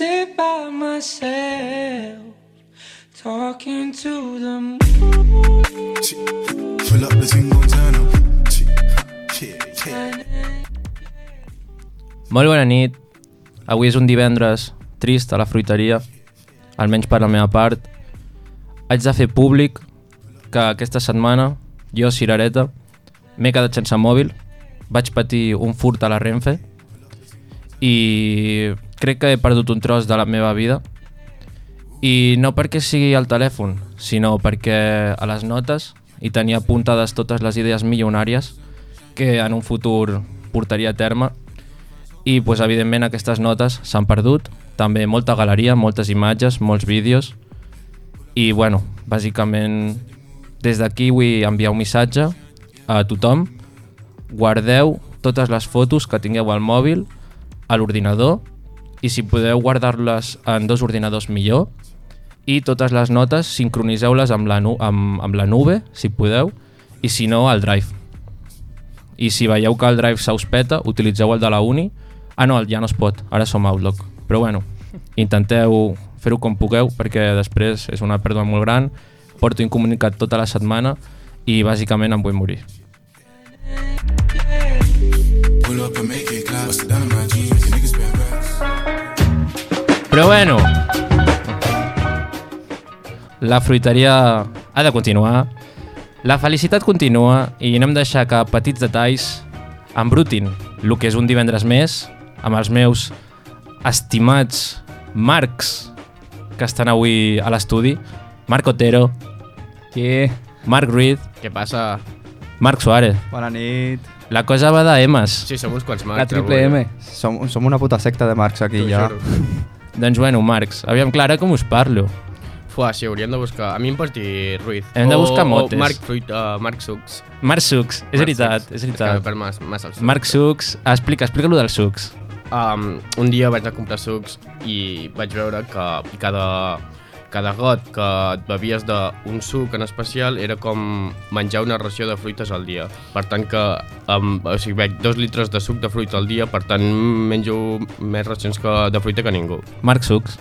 sit by myself, talking to the moon. Fill up the thing, gon' turn up. Yeah, yeah. Molt bona nit. Avui és un divendres trist a la fruiteria, almenys per la meva part. Haig de fer públic que aquesta setmana jo, Cirereta, m'he quedat sense mòbil, vaig patir un furt a la Renfe i crec que he perdut un tros de la meva vida. I no perquè sigui el telèfon, sinó perquè a les notes hi tenia apuntades totes les idees milionàries que en un futur portaria a terme. I pues, evidentment aquestes notes s'han perdut, també molta galeria, moltes imatges, molts vídeos. I bueno, bàsicament des d'aquí vull enviar un missatge a tothom. Guardeu totes les fotos que tingueu al mòbil a l'ordinador i si podeu guardar-les en dos ordinadors millor i totes les notes sincroniseu-les amb, la amb, amb la nube, si podeu, i si no, al Drive. I si veieu que el Drive se us peta, utilitzeu el de la uni. Ah, no, ja no es pot, ara som Outlook. Però bueno, intenteu fer-ho com pugueu perquè després és una pèrdua molt gran, porto incomunicat tota la setmana i bàsicament em vull morir. Pull up and make it clap. Bust it down Però bueno, la fruiteria ha de continuar, la felicitat continua i anem a deixar que petits detalls embrutin el que és un divendres més amb els meus estimats Marcs que estan avui a l'estudi. Marc Otero, Què? Marc Ruiz, Què passa? Marc Suárez. Bona nit. La cosa va de M's. Sí, som uns quants La marcs. triple avui. M. Som, som una puta secta de marcs aquí T'ho ja. juro. Doncs bueno, Marcs, aviam clara com us parlo. Fuà, sí, hauríem de buscar... A mi em pots dir Ruiz. Hem de buscar o, motes. O Marc Fruit, uh, Marc Sucs. Marc Sucs, és Marc veritat, Sucs. és És que veritat. per massa, massa els Marc Sucs, explica, explica-lo dels sucs. Um, un dia vaig a comprar sucs i vaig veure que cada, cada got que et bevies d'un suc en especial era com menjar una ració de fruites al dia. Per tant que um, o sigui, veig dos litres de suc de fruita al dia, per tant menjo més racions que, de fruita que ningú. Marc Sucs.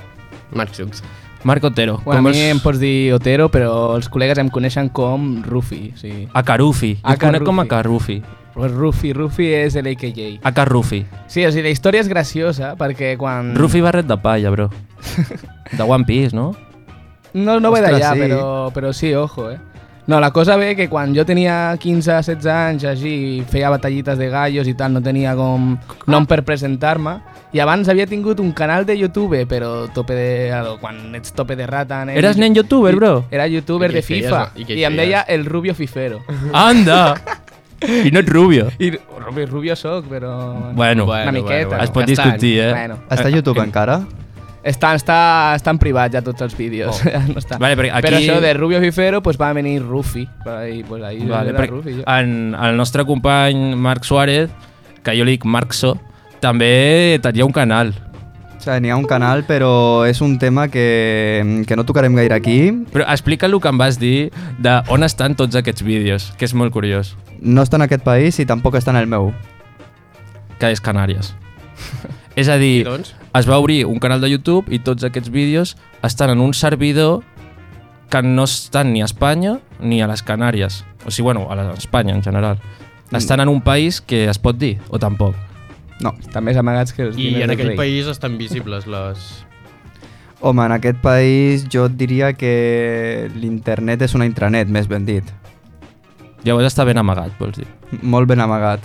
Marc Sucs. Marc Otero. Bueno, a com mi es- em pots dir Otero, però els col·legues em coneixen com Rufi. O sigui, Acarufi. Jo et conec com Acarufi. Pues Rufi, Rufi és l'AKJ. Acarufi. Sí, o sigui, la història és graciosa perquè quan... Rufi barret de palla, bro. De One Piece, no? No, no ve d'allà, sí. però, però sí, ojo, eh. No, la cosa ve que quan jo tenia 15-16 anys, així, feia batallites de gallos i tal, no tenia com nom per presentar-me, i abans havia tingut un canal de YouTube, però tope de, quan ets tope de rata... Nen, Eres nen youtuber, bro? Era youtuber de feies, FIFA, i i, em deia el Rubio Fifero. Anda! I no ets rubio. I Rubio, Rubio soc, però... Bueno, Una miqueta. es pot discutir, eh? Bueno, Està a YouTube encara? Està, està, està en privat ja tots els vídeos. Oh. no està. Vale, perquè aquí- Però això de Rubio Fifero pues, va venir Rufi. I, pues, ahí Vale, era Rufi. Jo. en, el nostre company Marc Suárez, que jo li dic Marcso, també tenia un canal. O sigui, n'hi ha un canal, però és un tema que, que no tocarem gaire aquí. Però explica el que em vas dir de on estan tots aquests vídeos, que és molt curiós, No està en aquest país i tampoc està en el meu. que és Canàries. és a dir, doncs? Es va obrir un canal de YouTube i tots aquests vídeos estan en un servidor que no estan ni a Espanya ni a les Canàries. O sigui, bueno, a la- a Espanya en general. Estan en un país que es pot dir, o tampoc. No. Estan més amagats que els I diners en del aquell rei. país estan visibles les... Home, en aquest país jo et diria que l'internet és una intranet, més ben dit. Llavors està ben amagat, vols dir. Molt ben amagat.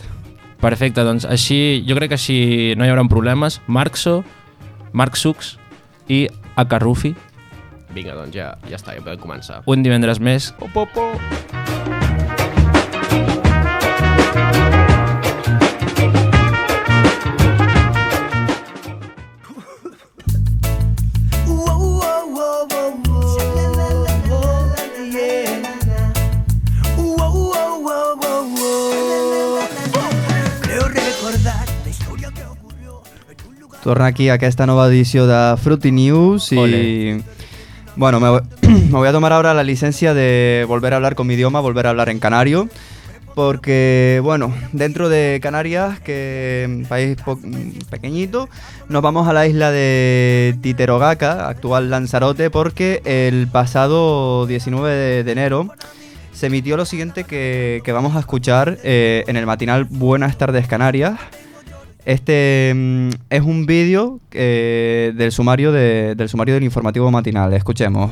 Perfecte, doncs així, jo crec que així no hi haurà problemes. Marxo, Marc Sucs i Acarrufi, Vinga, doncs ja, ja està, ja podem començar. un divendres més. Oh, po, po. Torna aquí a aquesta nova edició de Fruity News y... Ole. Bueno, me, voy- me voy a tomar ahora la licencia de volver a hablar con mi idioma, volver a hablar en canario. porque, bueno, dentro de Canarias, que es un país pequeñito, nos vamos a la isla de Titerogaca, actual Lanzarote, porque el pasado 19 de, de enero se emitió lo siguiente que, que vamos a escuchar eh, en el matinal Buenas tardes Canarias. Este mm, es un vídeo eh, del sumario de- del sumario del informativo matinal. Escuchemos.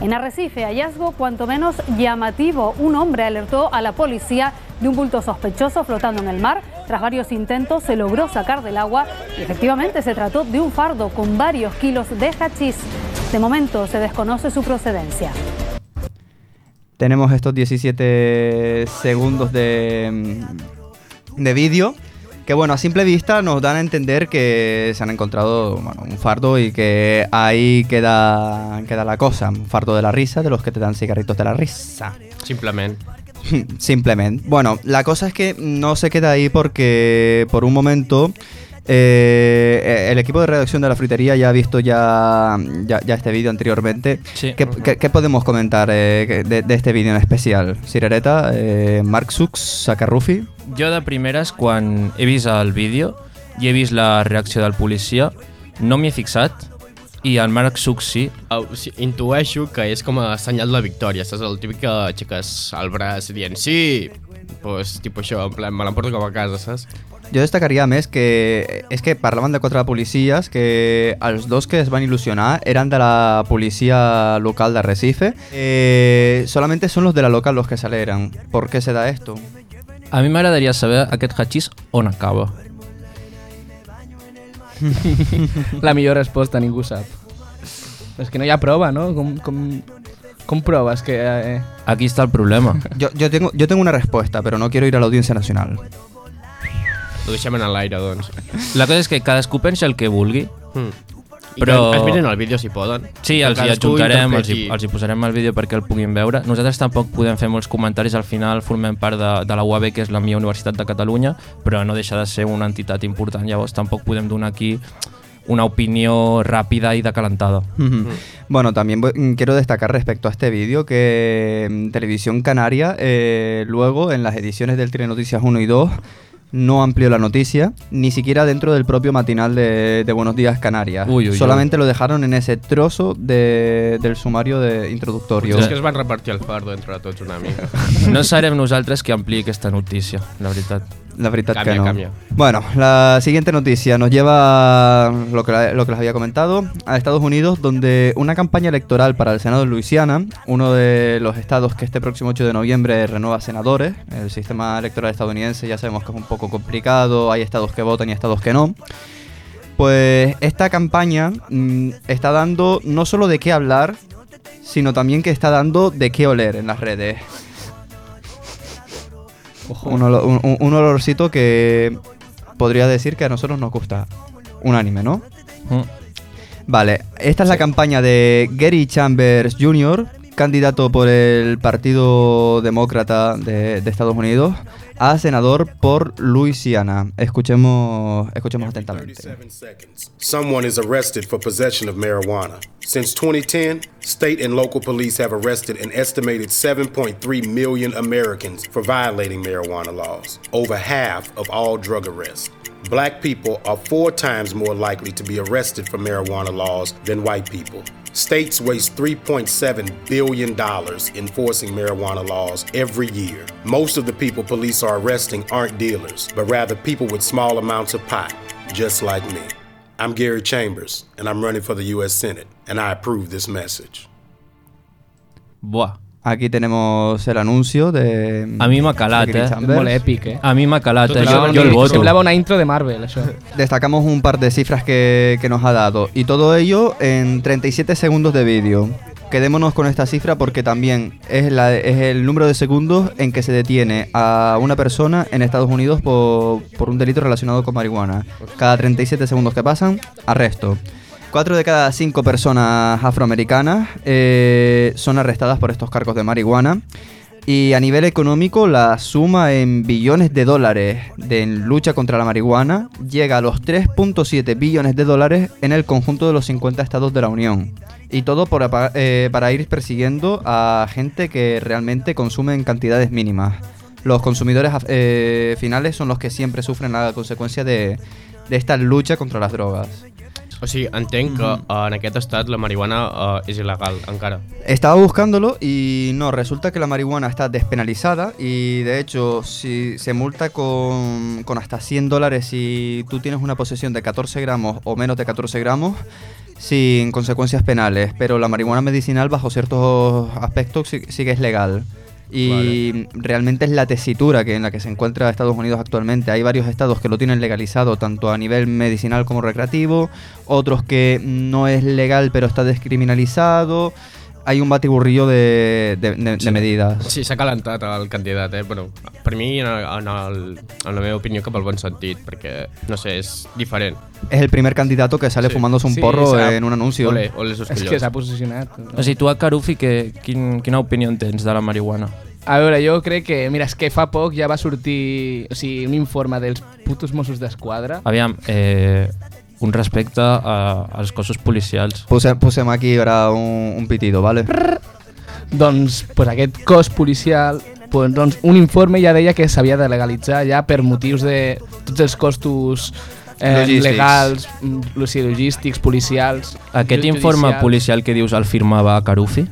En Arrecife, hallazgo cuanto menos llamativo. Un hombre alertó a la policía de un bulto sospechoso flotando en el mar. Tras varios intentos se logró sacar del agua y efectivamente se trató de un fardo con varios kilos de hachís. De momento se desconoce su procedencia. Tenemos estos 17 segundos de, mm, de vídeo que, bueno, a simple vista nos dan a entender que se han encontrado bueno, un fardo y que ahí queda, queda la cosa. Un fardo de la risa, de los que te dan cigarritos de la risa. Simplement. Simplemente. Bueno, la cosa es que no se queda ahí porque por un momento eh, el equipo de redacción de la fritería ya ha visto ya, ya, ya este vídeo anteriormente. Sí. ¿Qué, qué- qué podemos comentar eh, de, de este vídeo en especial? Cirereta, eh, Mark Sux, Sacarrufi. Jo de primeres, quan he vist el vídeo i he vist la reacció del policia, no m'hi he fixat i el Marc Suc sí. Uh, sigui, intueixo que és com a senyal de victòria, saps? El típic que aixeques el braç dient sí, pues, tipus això, en plan, me l'emporto com a casa, saps? Jo destacaria més que és que parlaven de quatre policies que els dos que es van il·lusionar eren de la policia local de Recife. Eh, solamente son los de la local los que se alegran. ¿Por qué se da esto? A mi m'agradaria saber aquest hachís on acaba. La millor resposta, ningú sap. És que no hi ha prova, no? Com, com, com proves que... Eh, Aquí està el problema. Yo, yo, tengo, yo tengo una respuesta, pero no quiero ir a la audiencia nacional. Ho deixem en l'aire, doncs. La cosa és que cadascú pensa el que vulgui. Mm. I Però- que es miren el vídeo si poden. Sí, els hi adjuntarem, els hi, els hi posarem el vídeo perquè el puguin veure. Nosaltres tampoc podem fer molts comentaris, al final formem part de, de la UAB, que és la meva universitat de Catalunya, però no deixa de ser una entitat important, llavors tampoc podem donar aquí una opinió ràpida i de calentada. Ujú. Bueno, también mm, quiero destacar respecto a este vídeo que mm, Televisión Canaria eh, luego en las ediciones del Telenoticias 1 y 2 no amplió la noticia, ni siquiera dentro del propio matinal de, de Buenos Días Canarias. Uy, uy, uy. Solamente lo dejaron en ese trozo de- del sumario de introductorio. Potser és que es van repartir el fardo entre tots una mica. No serem nosaltres qui ampliï aquesta notícia, la veritat. La verdad Cambia, que no. Bueno, la siguiente noticia nos lleva lo que, lo que les había comentado a Estados Unidos, donde una campaña electoral para el Senado de Luisiana, uno de los estados que este próximo 8 de noviembre renueva senadores. El sistema electoral estadounidense ya sabemos que es un poco complicado, hay estados que votan y estados que no. Pues esta campaña mm, está dando no solo de qué hablar, sino también que está dando de qué oler en las redes. Un, olo- un- un- un olorcito que podría decir que a nosotros nos gusta. Unánime, ¿no? Mm. Vale, esta es la campaña de Gary Chambers Jr., candidato por el Partido Demócrata de, de Estados Unidos, a senador por Luisiana. Escuchemos, escuchemos atentamente. Someone is arrested for possession of marijuana. Since 2010, state and local police have arrested an estimated 7.3 million Americans for violating marijuana laws, over half of all drug arrests. Black people are four times more likely to be arrested for marijuana laws than white people. States waste $3.7 billion enforcing marijuana laws every year. Most of the people police are arresting aren't dealers, but rather people with small amounts of pot, just like me. I'm Gary Chambers, and I'm running for the U.S. Senate, and I approve this message. Buah, Aquí tenemos el anuncio de. a de Gary eh? Molt èpic, eh? A mi Jo, vol jo el voto. Semblava una intro de Marvel, això. Destacamos un par de cifras que, que nos ha dado. Y todo ello en 37 segundos de vídeo. Quedémonos con esta cifra porque también es, la, es el número de segundos en que se detiene a una persona en Estados Unidos por, por un delito relacionado con marihuana. Cada 37 segundos que pasan, arresto. Cuatro de cada cinco personas afroamericanas eh, son arrestadas por estos cargos de marihuana. Y a nivel económico, la suma en billones de dólares de lucha contra la marihuana llega a los 3.7 billones de dólares en el conjunto de los 50 estados de la Unión. Y todo eh, para ir persiguiendo a gente que realmente consume en cantidades mínimas. los consumidores eh, finales son los que siempre sufren la consecuencia de, de esta lucha contra las drogas. O sigui, entenc que uh, en aquest estat la marihuana uh, és il·legal encara. Estaba buscándolo y no, resulta que la marihuana está despenalizada y de hecho si se multa con, con hasta 100 dólares si tú tienes una posesión de 14 gramos o menos de 14 gramos sin consecuencias penales, pero la marihuana medicinal bajo ciertos aspectos sí, sí que es legal. Y realmente es la tesitura que en la que se encuentra Estados Unidos actualmente. Hay varios estados que lo tienen legalizado tanto a nivel medicinal como recreativo, otros que no es legal pero está descriminalizado. Hay un batiburrillo de, de- de- de medidas. Sí, s'ha calentat el candidat, eh? Bueno, per mi, en, el, en, el, en la meva opinió, cap al bon sentit, perquè, no sé, és diferent. Es el primer candidato que sale Sí. fumándose un Sí, porro en un anuncio. Ole, ole sus És que s'ha posicionat. O sigui, tu a Carufi, que, quin, quina opinió en tens de la marihuana? A veure, jo crec que... Mira, és que fa poc ja va sortir o sigui, un informe dels putos Mossos d'Esquadra. Aviam, eh, un respecte a, als cossos policials. Puse, pusemos aquí ahora un, un pitido, ¿vale? Doncs pues, aquest cos policial pues, doncs, un informe ja deia que s'havia de legalitzar ja per motius de tots els costos eh, Logístics. legals, mm, logístics, policials... Aquest ju- informe judicials. policial que dius el firmava Carufi?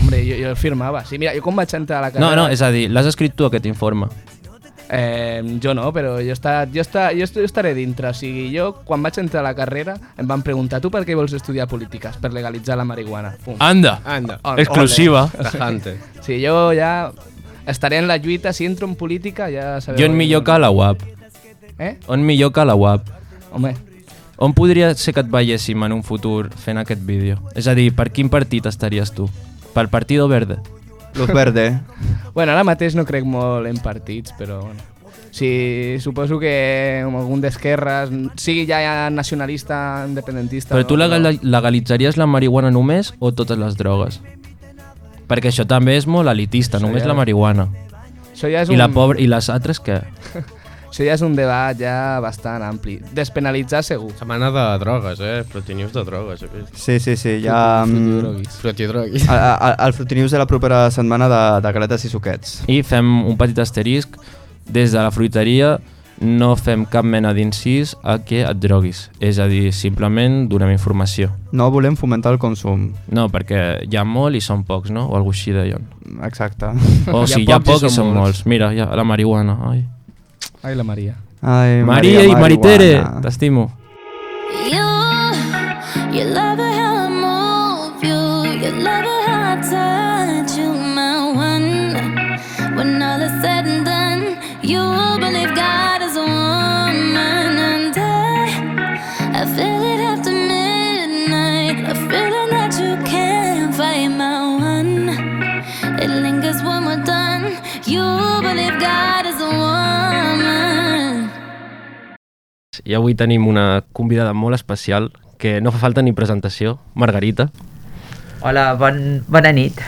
Hombre, jo, jo el firmava. Sí, mira, jo quan vaig entrar a la carrera... No, no, és a dir, l'has escrit tu aquest informe. Eh, jo no, però jo, està, jo, està, jo, est- jo estaré dintre. O sigui, jo, quan vaig entrar a la carrera, em van preguntar tu per què vols estudiar polítiques? Per legalitzar la marihuana. Pum. Anda! Anda, Ole, Exclusiva. tajante. Sí, jo ja estaré en la lluita. Si entro en política, ja sabeu... Jo en millor que a la UAP. Eh? On millor que a la UAP. Home, On podria ser que et veiéssim en un futur fent aquest vídeo? És a dir, per quin partit estaries tu? Pel Partido Verde? Luz verde. bueno, ara mateix no crec molt en partits, però bueno. Sí, suposo que algun d'esquerres, sigui ja nacionalista, independentista... Però tu no, legal legalitzaries la marihuana només o totes les drogues? Perquè això també és molt elitista, Això només ja- la marihuana. Això ja és I, un, la pobre, I les altres què? això ja és un debat ja bastant ampli. Despenalitzar segur. Setmana de drogues, eh? Frutinews de drogues, vist. Sí, sí, sí. Ja... Frutidroguis. Al Frutinews de la propera setmana de, de galetes i suquets. I fem un petit asterisc. Des de la fruiteria no fem cap mena d'incís a que et droguis. És a dir, simplement donem informació. No volem fomentar el consum. No, perquè hi ha molt i són pocs, no? O alguna així deien. Exacte. O Hi ha si hi ha pocs i pocs i són molts. molts. Mira, ja, la marihuana. Ai. Ai, la Maria. Ai, Maria i Maritere, marihuana. t'estimo. You, I avui tenim una convidada molt especial que no fa falta ni presentació, Margarita. Hola, bon, bona nit.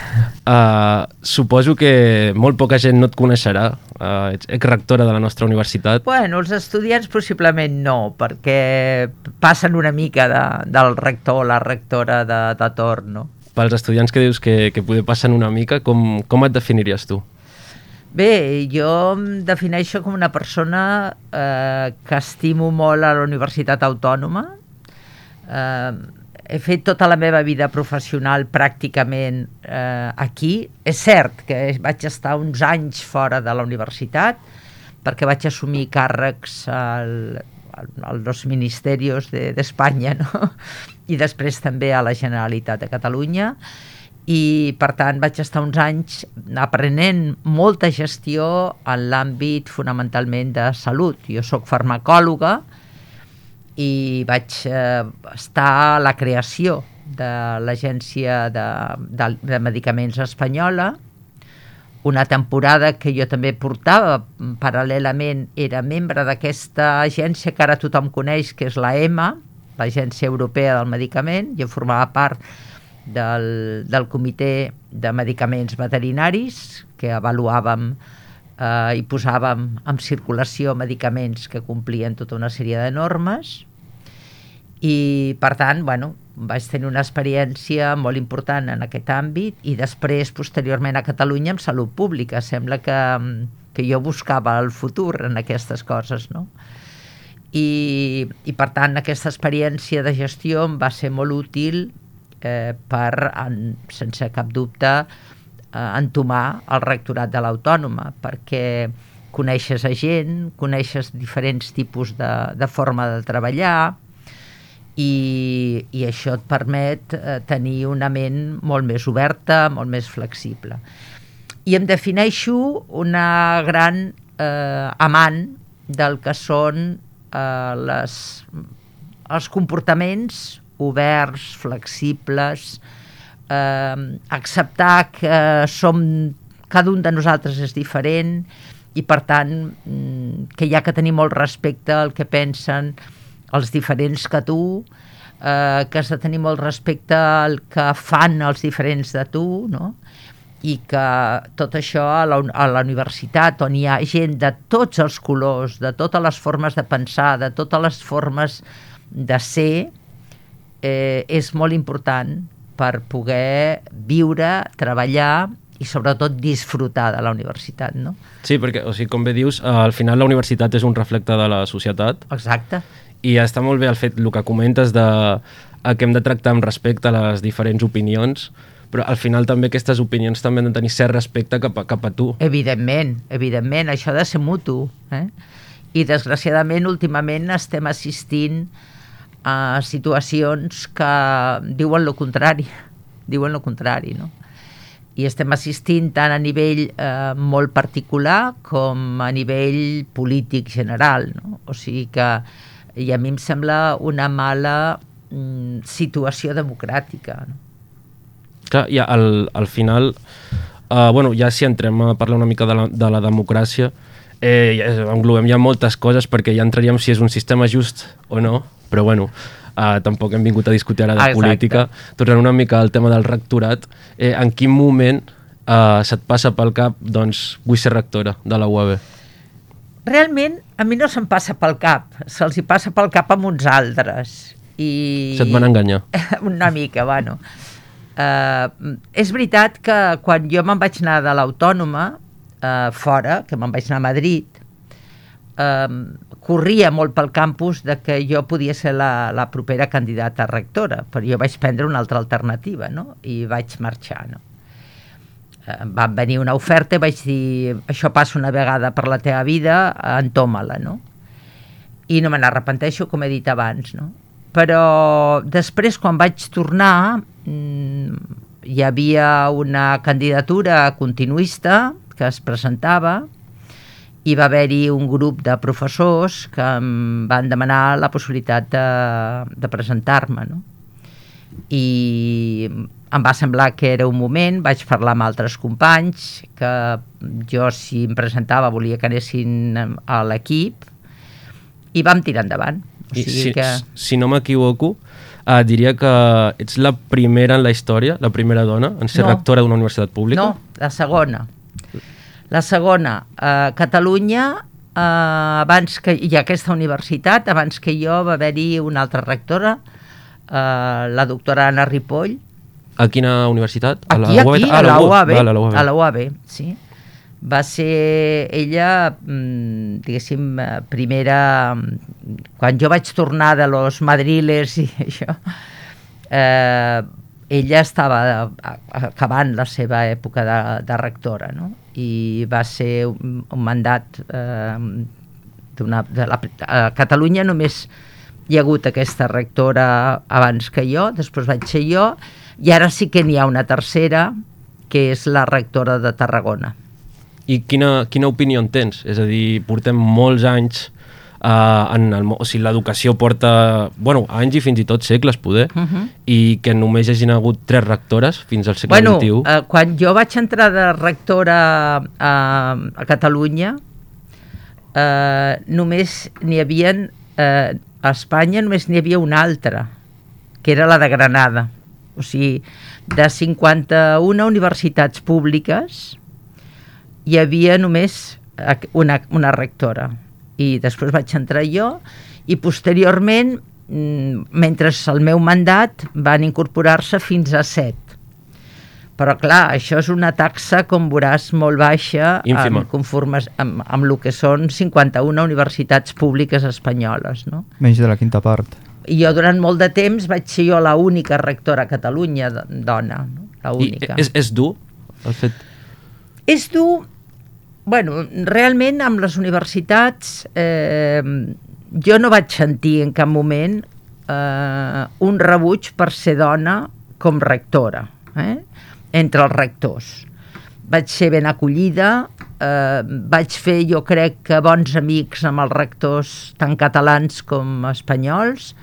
Uh, suposo que molt poca gent no et coneixerà. Uh, ets exrectora de la nostra universitat. Bueno, els estudiants possiblement no, perquè passen una mica de, del rector o la rectora de, de torn, no? Pels estudiants que dius que, que poder passen una mica, com, com et definiries tu? Bé, jo em defineixo com una persona eh, que estimo molt a la Universitat Autònoma. Eh, he fet tota la meva vida professional pràcticament eh, aquí. És cert que vaig estar uns anys fora de la universitat perquè vaig assumir càrrecs al, al, als ministeris d'Espanya de, no? i després també a la Generalitat de Catalunya i per tant vaig estar uns anys aprenent molta gestió en l'àmbit fonamentalment de salut. Jo sóc farmacòloga i vaig eh, estar a la creació de l'Agència de, de, de Medicaments Espanyola, una temporada que jo també portava, paral·lelament era membre d'aquesta agència que ara tothom coneix, que és la EMA, l'Agència Europea del Medicament, jo formava part del, del comitè de medicaments veterinaris que avaluàvem eh, i posàvem en circulació medicaments que complien tota una sèrie de normes i per tant, bueno, vaig tenir una experiència molt important en aquest àmbit i després, posteriorment a Catalunya, amb salut pública. Sembla que, que jo buscava el futur en aquestes coses, no? I, i per tant aquesta experiència de gestió em va ser molt útil eh, per, en, sense cap dubte, eh, entomar el rectorat de l'Autònoma, perquè coneixes a gent, coneixes diferents tipus de, de forma de treballar i, i això et permet eh, tenir una ment molt més oberta, molt més flexible. I em defineixo una gran eh, amant del que són eh, les, els comportaments oberts, flexibles, eh, acceptar que som, cada un de nosaltres és diferent i per tant mm, que hi ha que tenir molt respecte al que pensen els diferents que tu, eh, que has de tenir molt respecte al que fan els diferents de tu, no? i que tot això a la, a la universitat on hi ha gent de tots els colors, de totes les formes de pensar, de totes les formes de ser, eh, és molt important per poder viure, treballar i sobretot disfrutar de la universitat, no? Sí, perquè, o sigui, com bé dius, al final la universitat és un reflecte de la societat. Exacte. I està molt bé el fet, el que comentes de que hem de tractar amb respecte a les diferents opinions, però al final també aquestes opinions també han de tenir cert respecte cap a, cap a tu. Evidentment, evidentment, això ha de ser mutu. Eh? I desgraciadament últimament estem assistint a situacions que diuen lo contrari, diuen lo contrari, no? I estem assistint tant a nivell eh, molt particular com a nivell polític general, no? O sigui que i a mi em sembla una mala mm, situació democràtica, no? Clar, i al, al final, uh, bueno, ja si entrem a parlar una mica de la, de la democràcia, eh, englobem ja moltes coses perquè ja entraríem si és un sistema just o no, però bueno, uh, tampoc hem vingut a discutir ara de Exacte. política. Tornant una mica al tema del rectorat, eh, en quin moment uh, se't passa pel cap, doncs, vull ser rectora de la UAB? Realment, a mi no se'm passa pel cap, se'ls hi passa pel cap amb uns altres. I... Se't van enganyar. Una mica, bueno. Uh, és veritat que quan jo me'n vaig anar de l'autònoma, uh, fora, que me'n vaig anar a Madrid, uh, corria molt pel campus de que jo podia ser la, la propera candidata a rectora, però jo vaig prendre una altra alternativa, no? I vaig marxar, no? em va venir una oferta i vaig dir això passa una vegada per la teva vida, entoma-la, no? I no me n'arrepenteixo, com he dit abans, no? Però després, quan vaig tornar, mm, hi havia una candidatura continuista que es presentava i va haver-hi un grup de professors que em van demanar la possibilitat de, de presentar-me, no? i em va semblar que era un moment, vaig parlar amb altres companys, que jo si em presentava volia que anessin a l'equip, i vam tirar endavant. O I sigui si, que... si no m'equivoco, uh, diria que ets la primera en la història, la primera dona en ser No. rectora d'una universitat pública. No, la segona. La segona, a Catalunya, eh, abans que hi ha aquesta universitat, abans que jo va haver-hi una altra rectora, eh, la doctora Anna Ripoll, A quina universitat? Aquí, aquí, Ah, a la UAB, a la UAB. a la UAB, sí. Va ser ella, mm, diguéssim, eh, primera... mm, Quan jo vaig tornar de los madriles i això, eh, ella estava a- acabant la seva època de, de rectora, no? I va ser un, un mandat eh, d'una... De la, a Catalunya només hi ha hagut aquesta rectora abans que jo, després vaig ser jo, i ara sí que n'hi ha una tercera, que és la rectora de Tarragona. I quina, quina opinió en tens? És a dir, portem molts anys uh, en el, o sigui, l'educació porta, bueno, anys i fins i tot segles, poder, Uh -huh. i que només hagin hagut tres rectores fins al segle Bueno, XXI. eh, quan jo vaig entrar de rectora a, a Catalunya, eh, només n'hi havia, eh, a Espanya només n'hi havia una altra, que era la de Granada. O sigui, de 51 universitats públiques, hi havia només una, una rectora. I després vaig entrar jo, i posteriorment, mm, mentre el meu mandat, van incorporar-se fins a set. Però clar, això és una taxa, com veuràs, molt baixa Ínfima. amb, conformes, amb, amb el que són 51 universitats públiques espanyoles. No? Menys de la quinta part. I jo durant molt de temps vaig ser jo la única rectora a Catalunya do- dona, no? la I única. és, és dur el fet... És dur, bueno, realment amb les universitats eh, jo no vaig sentir en cap moment eh, un rebuig per ser dona com rectora, eh? entre els rectors. Vaig ser ben acollida, eh, vaig fer, jo crec, que bons amics amb els rectors tant catalans com espanyols,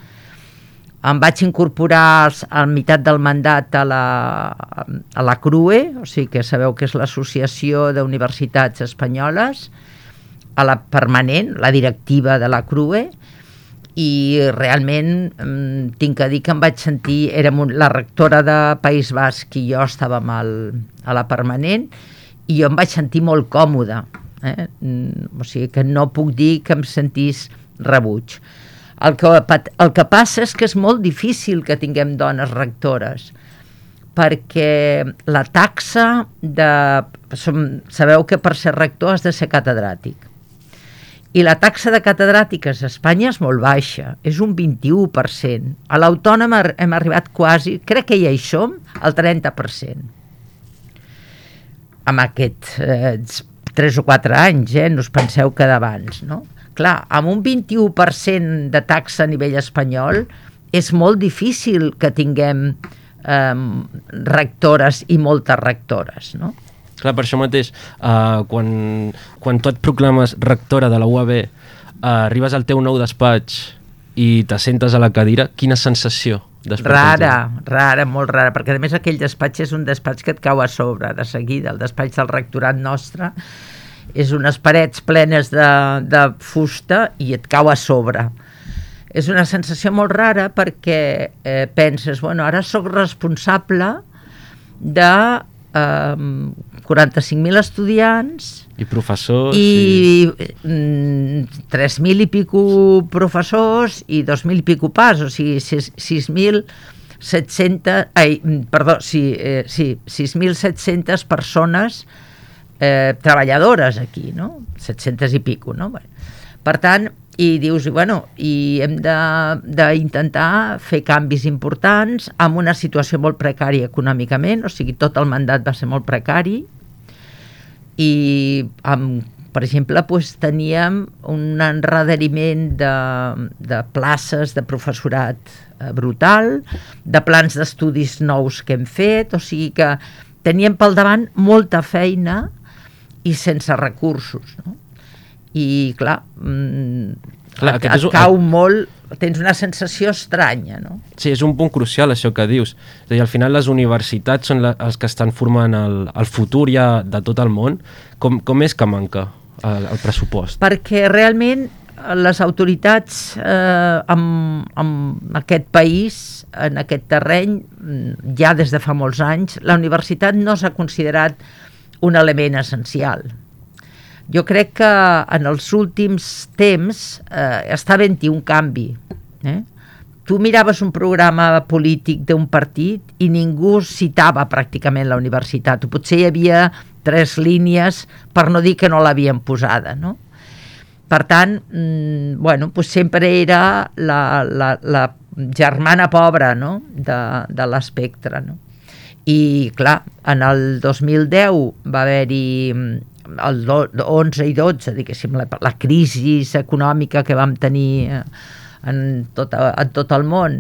em vaig incorporar a meitat del mandat a la, a la CRUE, o sigui que sabeu que és l'Associació d'Universitats Espanyoles, a la permanent, la directiva de la CRUE, i realment mm, tinc que dir que em vaig sentir, érem un, la rectora de País Basc i jo estàvem al, a la permanent, i jo em vaig sentir molt còmoda, eh? Mm, o sigui que no puc dir que em sentís rebuig. El que, el que passa és que és molt difícil que tinguem dones rectores, perquè la taxa de... Som, sabeu que per ser rector has de ser catedràtic. I la taxa de catedràtiques a Espanya és molt baixa, és un 21%. A l'autònoma hem arribat quasi, crec que ja hi som, al 30%. Amb aquests eh, 3 o 4 anys, eh, no us penseu que d'abans, no? Clar, amb un 21% de taxa a nivell espanyol és molt difícil que tinguem eh, rectores i moltes rectores, no? Clar, per això mateix, uh, quan, quan tu et proclames rectora de la UAB, uh, arribes al teu nou despatx i t'assentes a la cadira, quina sensació? Rara, rara, molt rara, perquè a més aquell despatx és un despatx que et cau a sobre de seguida, el despatx del rectorat nostre és unes parets plenes de, de fusta i et cau a sobre. És una sensació molt rara perquè eh, penses, bueno, ara sóc responsable de eh, 45.000 estudiants I professors... i mm, 3.000 i pico professors i 2.000 i pico pas, o sigui, sis- 6.700, ai, perdó, sí, eh, sí 6.700 persones eh, treballadores aquí, no? 700 i pico, no? Bé. Per tant, i dius, bueno, i hem d'intentar fer canvis importants amb una situació molt precària econòmicament, o sigui, tot el mandat va ser molt precari, i amb, per exemple doncs, teníem un enredariment de, de places de professorat eh, brutal, de plans d'estudis nous que hem fet, o sigui que teníem pel davant molta feina i sense recursos. No? I clar, mm, Clar, et, et un- cau molt, tens una sensació estranya, no? Sí, és un punt crucial això que dius. És dir, al final les universitats són la, els que estan formant el, el futur ja de tot el món. Com, com és que manca el, el pressupost? perquè realment les autoritats eh, en, en aquest país, en aquest terreny, mm, ja des de fa molts anys, la universitat no s'ha considerat un element essencial. Jo crec que en els últims temps eh, està havent-hi un canvi. Eh? Tu miraves un programa polític d'un partit i ningú citava pràcticament la universitat, o potser hi havia tres línies per no dir que no l'havien posada, no? Per tant, mm, bueno, doncs sempre era la, la, la germana pobra no? de, de l'espectre. No? I, clar, en el 2010 va haver-hi mm, el do- 11 i 12, diguéssim, la, la crisi econòmica que vam tenir eh, en tot, en tot el món,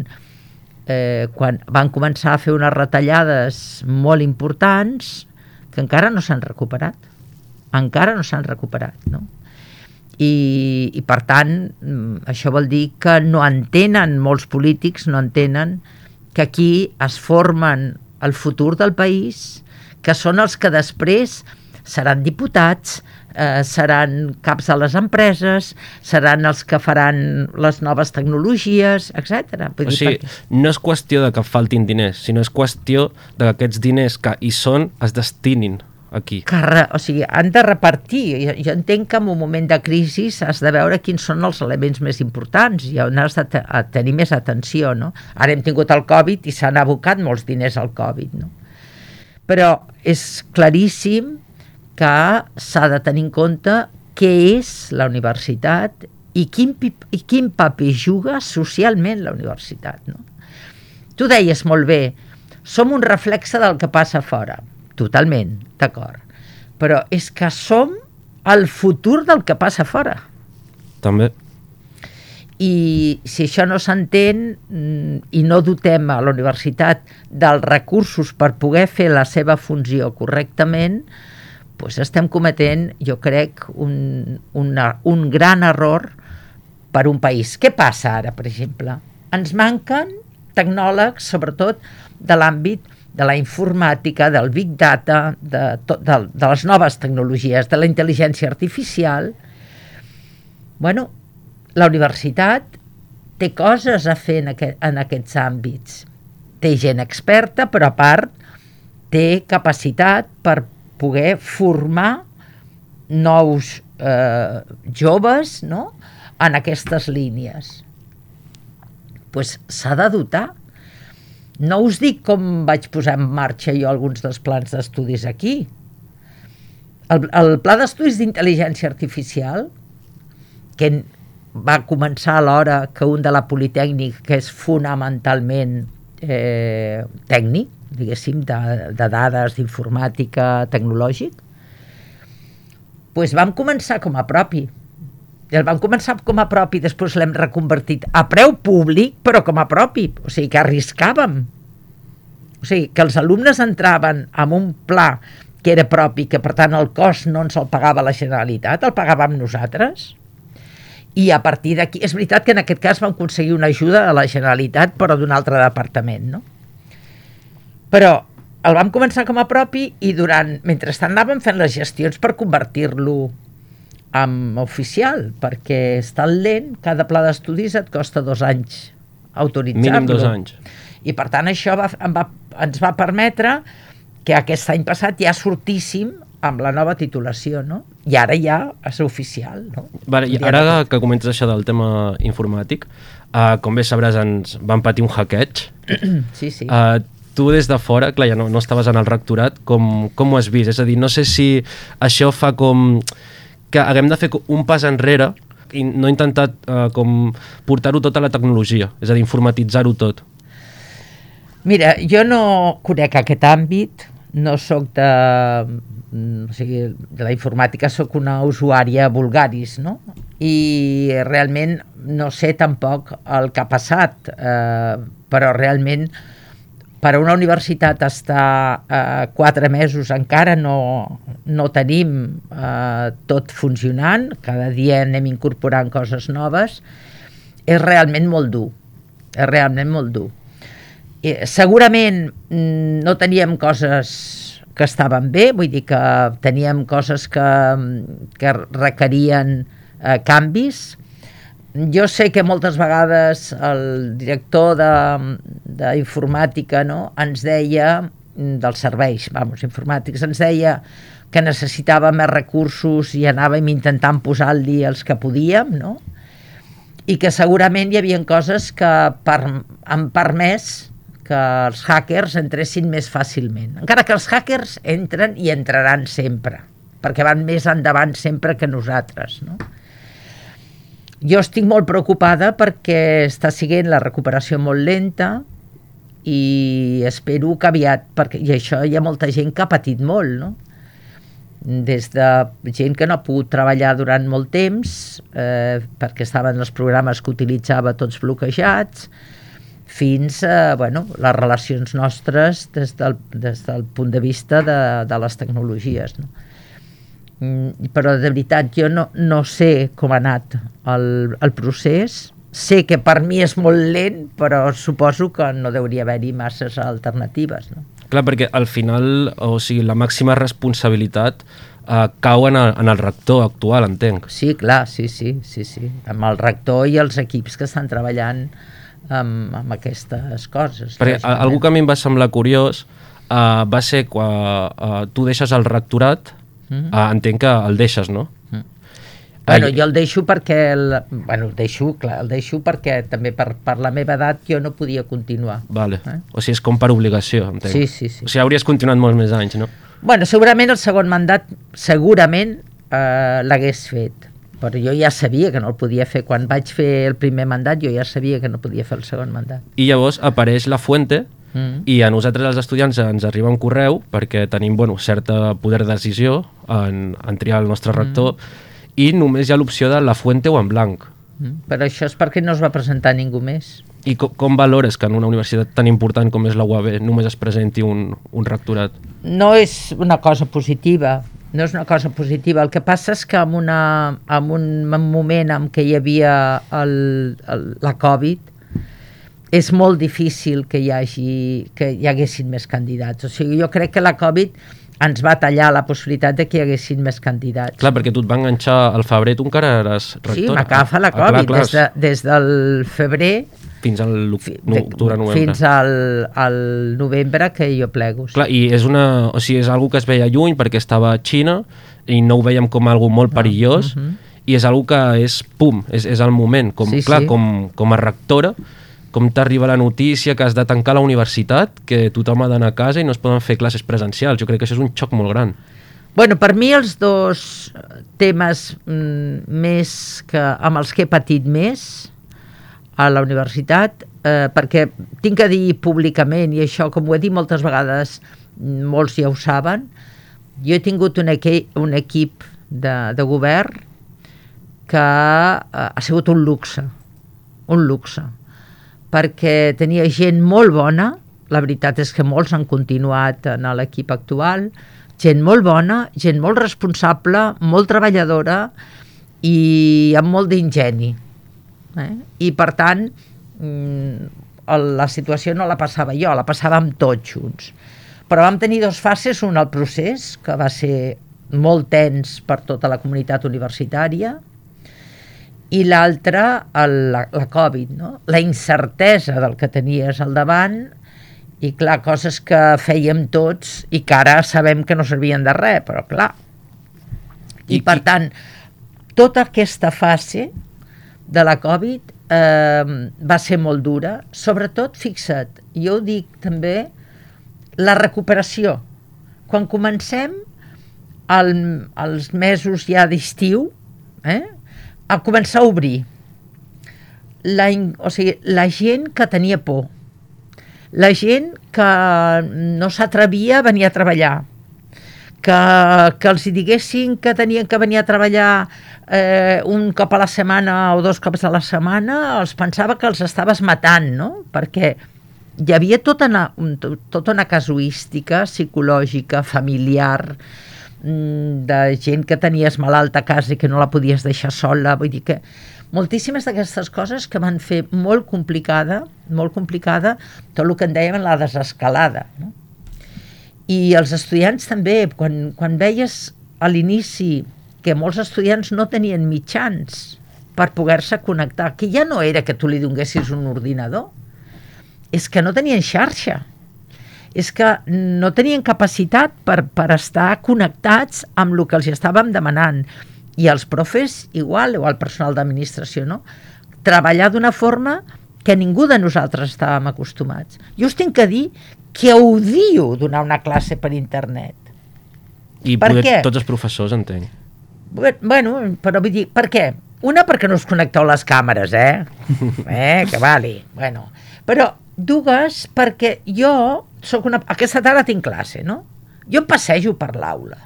eh, quan van començar a fer unes retallades molt importants que encara no s'han recuperat. Encara no s'han recuperat, no? I, i per tant mm, això vol dir que no entenen molts polítics no entenen que aquí es formen el futur del país que són els que després seran diputats eh, seran caps de les empreses seran els que faran les noves tecnologies, etc. O sigui, no és qüestió de que faltin diners, sinó és qüestió de que aquests diners que hi són es destinin aquí. que re, o sigui, han de repartir. Jo, jo entenc que en un moment de crisi has de veure quins són els elements més importants i on has de te a tenir més atenció. No? Ara hem tingut el Covid i s'han abocat molts diners al Covid. No? Però és claríssim que s'ha de tenir en compte què és la universitat i quin, i quin paper juga socialment la universitat. No? Tu deies molt bé, som un reflexe del que passa fora. Totalment, d'acord. Però és que som el futur del que passa fora. També. I si això no s'entén mm, i no dotem a la universitat dels recursos per poder fer la seva funció correctament, doncs estem cometent, jo crec, un, una, un gran error per un país. Què passa ara, per exemple? Ens manquen tecnòlegs, sobretot de l'àmbit de la informàtica, del big data, de, tot, de, de les noves tecnologies, de la intel·ligència artificial. Bueno, la universitat té coses a fer en, aquest, en aquests àmbits. Té gent experta, però a part té capacitat per poder formar nous eh, joves no? en aquestes línies. pues de dotar. No us dic com vaig posar en marxa jo alguns dels plans d'estudis aquí. El, el pla d'estudis d'intel·ligència artificial, que va començar a l'hora que un de la Politécnic, que és fonamentalment eh, tècnic, diguéssim, de, de dades, d'informàtica, tecnològic, pues vam començar com a propi. I el vam començar com a propi, després l'hem reconvertit a preu públic, però com a propi. O sigui, que arriscàvem. O sigui, que els alumnes entraven amb un pla que era propi, que per tant el cost no ens el pagava la Generalitat, el pagàvem nosaltres. I a partir d'aquí, és veritat que en aquest cas vam aconseguir una ajuda a la Generalitat, però d'un altre departament, no? Però el vam començar com a propi i durant, mentrestant anàvem fent les gestions per convertir-lo en oficial, perquè és tan lent, cada pla d'estudis et costa dos anys autoritzar-lo. Mínim dos anys. I per tant això va, em va, ens va permetre que aquest any passat ja sortíssim amb la nova titulació, no? I ara ja és oficial, no? Vale, i ara que comentes això del tema informàtic, uh, com bé sabràs, ens van patir un hackeig. Sí, sí. Uh, tu des de fora, clar, ja no, no estaves en el rectorat, com, com ho has vist? És a dir, no sé si això fa com que haguem de fer un pas enrere i no he intentat uh, com portar-ho tot a la tecnologia, és a dir, informatitzar-ho tot. Mira, jo no conec aquest àmbit, no sóc de, o sigui, de la informàtica, sóc una usuària vulgaris, no? I realment no sé tampoc el que ha passat, eh, però realment per a una universitat estar eh, quatre mesos encara no, no tenim eh, tot funcionant, cada dia anem incorporant coses noves, és realment molt dur, és realment molt dur. Eh, segurament mm, no teníem coses que estaven bé, vull dir que teníem coses que, que requerien eh, canvis. Jo sé que moltes vegades el director d'informàtica no, ens deia, dels serveis vamos, informàtics, ens deia que necessitava més recursos i anàvem intentant posar-li els que podíem, no? i que segurament hi havia coses que per, han permès que els hackers entressin més fàcilment. Encara que els hackers entren i entraran sempre, perquè van més endavant sempre que nosaltres. No? Jo estic molt preocupada perquè està siguent la recuperació molt lenta i espero que aviat, perquè, i això hi ha molta gent que ha patit molt, no? des de gent que no ha pogut treballar durant molt temps eh, perquè estaven els programes que utilitzava tots bloquejats fins a bueno, les relacions nostres des del, des del punt de vista de, de les tecnologies. No? Mm, Però de veritat jo no, no sé com ha anat el, el procés, sé que per mi és molt lent, però suposo que no hauria haver-hi masses alternatives. No? Clar, perquè al final, o sigui, la màxima responsabilitat uh, cau en el, en el rector actual, entenc. Sí, clar, sí, sí, sí, sí. Amb el rector i els equips que estan treballant amb, amb aquestes coses. Perquè algú que a mi em va semblar curiós uh, va ser quan uh, tu deixes el rectorat, Mhm. uh, entenc que el deixes, no? Mhm. Bueno, jo el deixo perquè... El, bueno, el deixo, clar, el deixo perquè també per, per la meva edat jo no podia continuar. Vale. Eh? O sigui, és com per obligació, entenc. Sí, sí, sí. O sigui, hauries continuat molts més anys, no? Bueno, segurament el segon mandat, segurament eh, l'hagués fet. Però jo ja sabia que no el podia fer. Quan vaig fer el primer mandat, jo ja sabia que no podia fer el segon mandat. I llavors apareix la Fuente Mm. i a nosaltres, els estudiants, ens arriba un correu perquè tenim bueno, certa poder de decisió en, en triar el nostre rector i només hi ha l'opció de la Fuente o en blanc. Mm. Però això és perquè no es va presentar ningú més. I com, com valores que en una universitat tan important com és la UAB només es presenti un, un rectorat? no és una cosa positiva, no és una cosa positiva. El que passa és que en, una, en un moment en què hi havia el, el, la Covid, és molt difícil que hi, hagi, que hi haguessin més candidats. O sigui, jo crec que la Covid ens va tallar la possibilitat de que hi haguesin més candidats. Clar, perquè tu et va enganxar al febrer, tu encara eres rector. Sí, m'agafa la Ah, clar, Covid clar, des, de, des del febrer Fins al octubre, novembre. fins al, al novembre que jo plego. Sí. Clar, i és una, o sigui, és algo que es veia lluny perquè estava a Xina i no ho veiem com algo molt perillós Ah, mhm. i és algo que és pum, és, és el moment. Com, Sí, clar, sí. Com, com a rectora, com t'arriba la notícia que has de tancar la universitat, que tothom ha d'anar a casa i no es poden fer classes presencials. Jo crec que això és un xoc molt gran. Bueno, per mi els dos temes mm, més que, amb els que he patit més a la universitat, eh, perquè tinc que dir públicament, i això com ho he dit moltes vegades, mm, molts ja ho saben, jo he tingut un, equi un equip de, de govern que eh, ha sigut un luxe, un luxe, perquè tenia gent molt bona, la veritat és que molts han continuat en l'equip actual, gent molt bona, gent molt responsable, molt treballadora i amb molt d'ingeni. Eh? I per tant, mm, la situació no la passava jo, la passàvem tots junts. Però vam tenir dos fases, un al procés, que va ser molt tens per tota la comunitat universitària, i l'altra la, la Covid, no? la incertesa del que tenies al davant i clar, coses que fèiem tots i que ara sabem que no servien de res, però clar. I, I- per i- tant, tota aquesta fase de la Covid eh, va ser molt dura, sobretot, fixa't, jo ho dic també, la recuperació. Quan comencem el, els mesos ja d'estiu, eh, a començar a obrir. La, o sigui, la gent que tenia por, la gent que no s'atrevia a venir a treballar, que, que els diguessin que tenien que venir a treballar eh, un cop a la setmana o dos cops a la setmana, els pensava que els estaves matant, no? Perquè hi havia tota una, un- tota una casuística psicològica, familiar, de gent que tenies malalta a casa i que no la podies deixar sola, vull dir que moltíssimes d'aquestes coses que van fer molt complicada, molt complicada, tot el que en dèiem la desescalada, no? I els estudiants també, quan, quan veies a l'inici que molts estudiants no tenien mitjans per poder-se connectar, que ja no era que tu li donguessis un ordinador, és que no tenien xarxa, és que no tenien capacitat per, per estar connectats amb el que els estàvem demanant. I els profes igual, o el personal d'administració, no? Treballar d'una forma que ningú de nosaltres estàvem acostumats. Jo us tinc que dir que odio donar una classe per internet. I Per poder, què? tots els professors, entenc. Bé- Bueno, però vull dir, per què? Una, perquè no us connecteu les càmeres, eh? Eh, que vali. Bueno, però dues, perquè jo sóc una... Aquesta tarda tinc classe, no? Jo em passejo per l'aula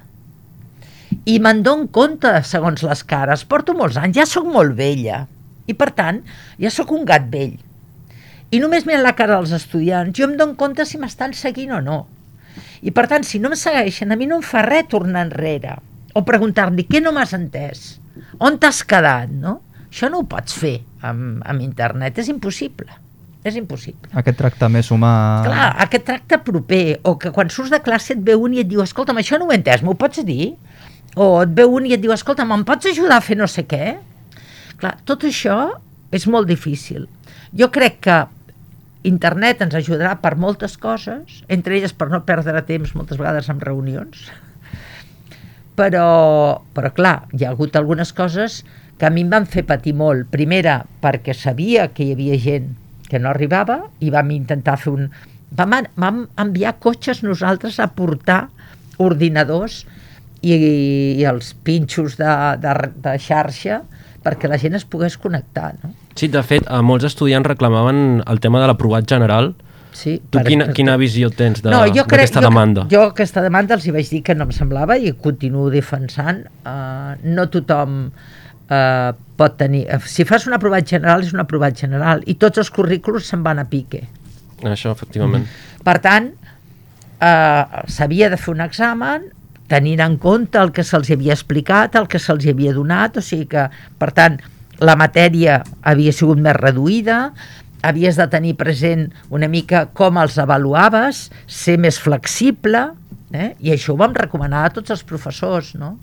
i me'n dono compte segons les cares. Porto molts anys, ja sóc molt vella i per tant ja sóc un gat vell. I només mirant la cara dels estudiants jo em dono compte si m'estan seguint o no. I per tant, si no em segueixen, a mi no em fa res tornar enrere o preguntar-li què no m'has entès, on t'has quedat, no? Això no ho pots fer amb, amb internet, és impossible. És impossible. Aquest tracte més humà... Clar, aquest tracte proper, o que quan surts de classe et veu un i et diu, escolta'm, això no ho he entès, m'ho pots dir? O et veu un i et diu, escolta'm, em pots ajudar a fer no sé què? Clar, tot això és molt difícil. Jo crec que internet ens ajudarà per moltes coses, entre elles per no perdre temps moltes vegades en reunions, però, però clar, hi ha hagut algunes coses que a mi em van fer patir molt. Primera, perquè sabia que hi havia gent que no arribava i vam intentar fer un... Vam, vam enviar cotxes nosaltres a portar ordinadors i, i els pinxos de, de, de xarxa perquè la gent es pogués connectar, no? Sí, de fet, a molts estudiants reclamaven el tema de l'aprovat general. Sí, Tu per- quina, quina visió tens de- no, jo d'aquesta jo, demanda? Jo aquesta demanda els hi vaig dir que no em semblava i continuo defensant. Uh, no tothom uh, pot tenir... eh, Si fas un aprovat general, és un aprovat general i tots els currículos se'n van a pique. Això, efectivament. Per tant, eh, s'havia de fer un examen tenint en compte el que se'ls havia explicat, el que se'ls havia donat, o sigui que, per tant, la matèria havia sigut més reduïda, havies de tenir present una mica com els avaluaves, ser més flexible, eh? i això ho vam recomanar a tots els professors, no?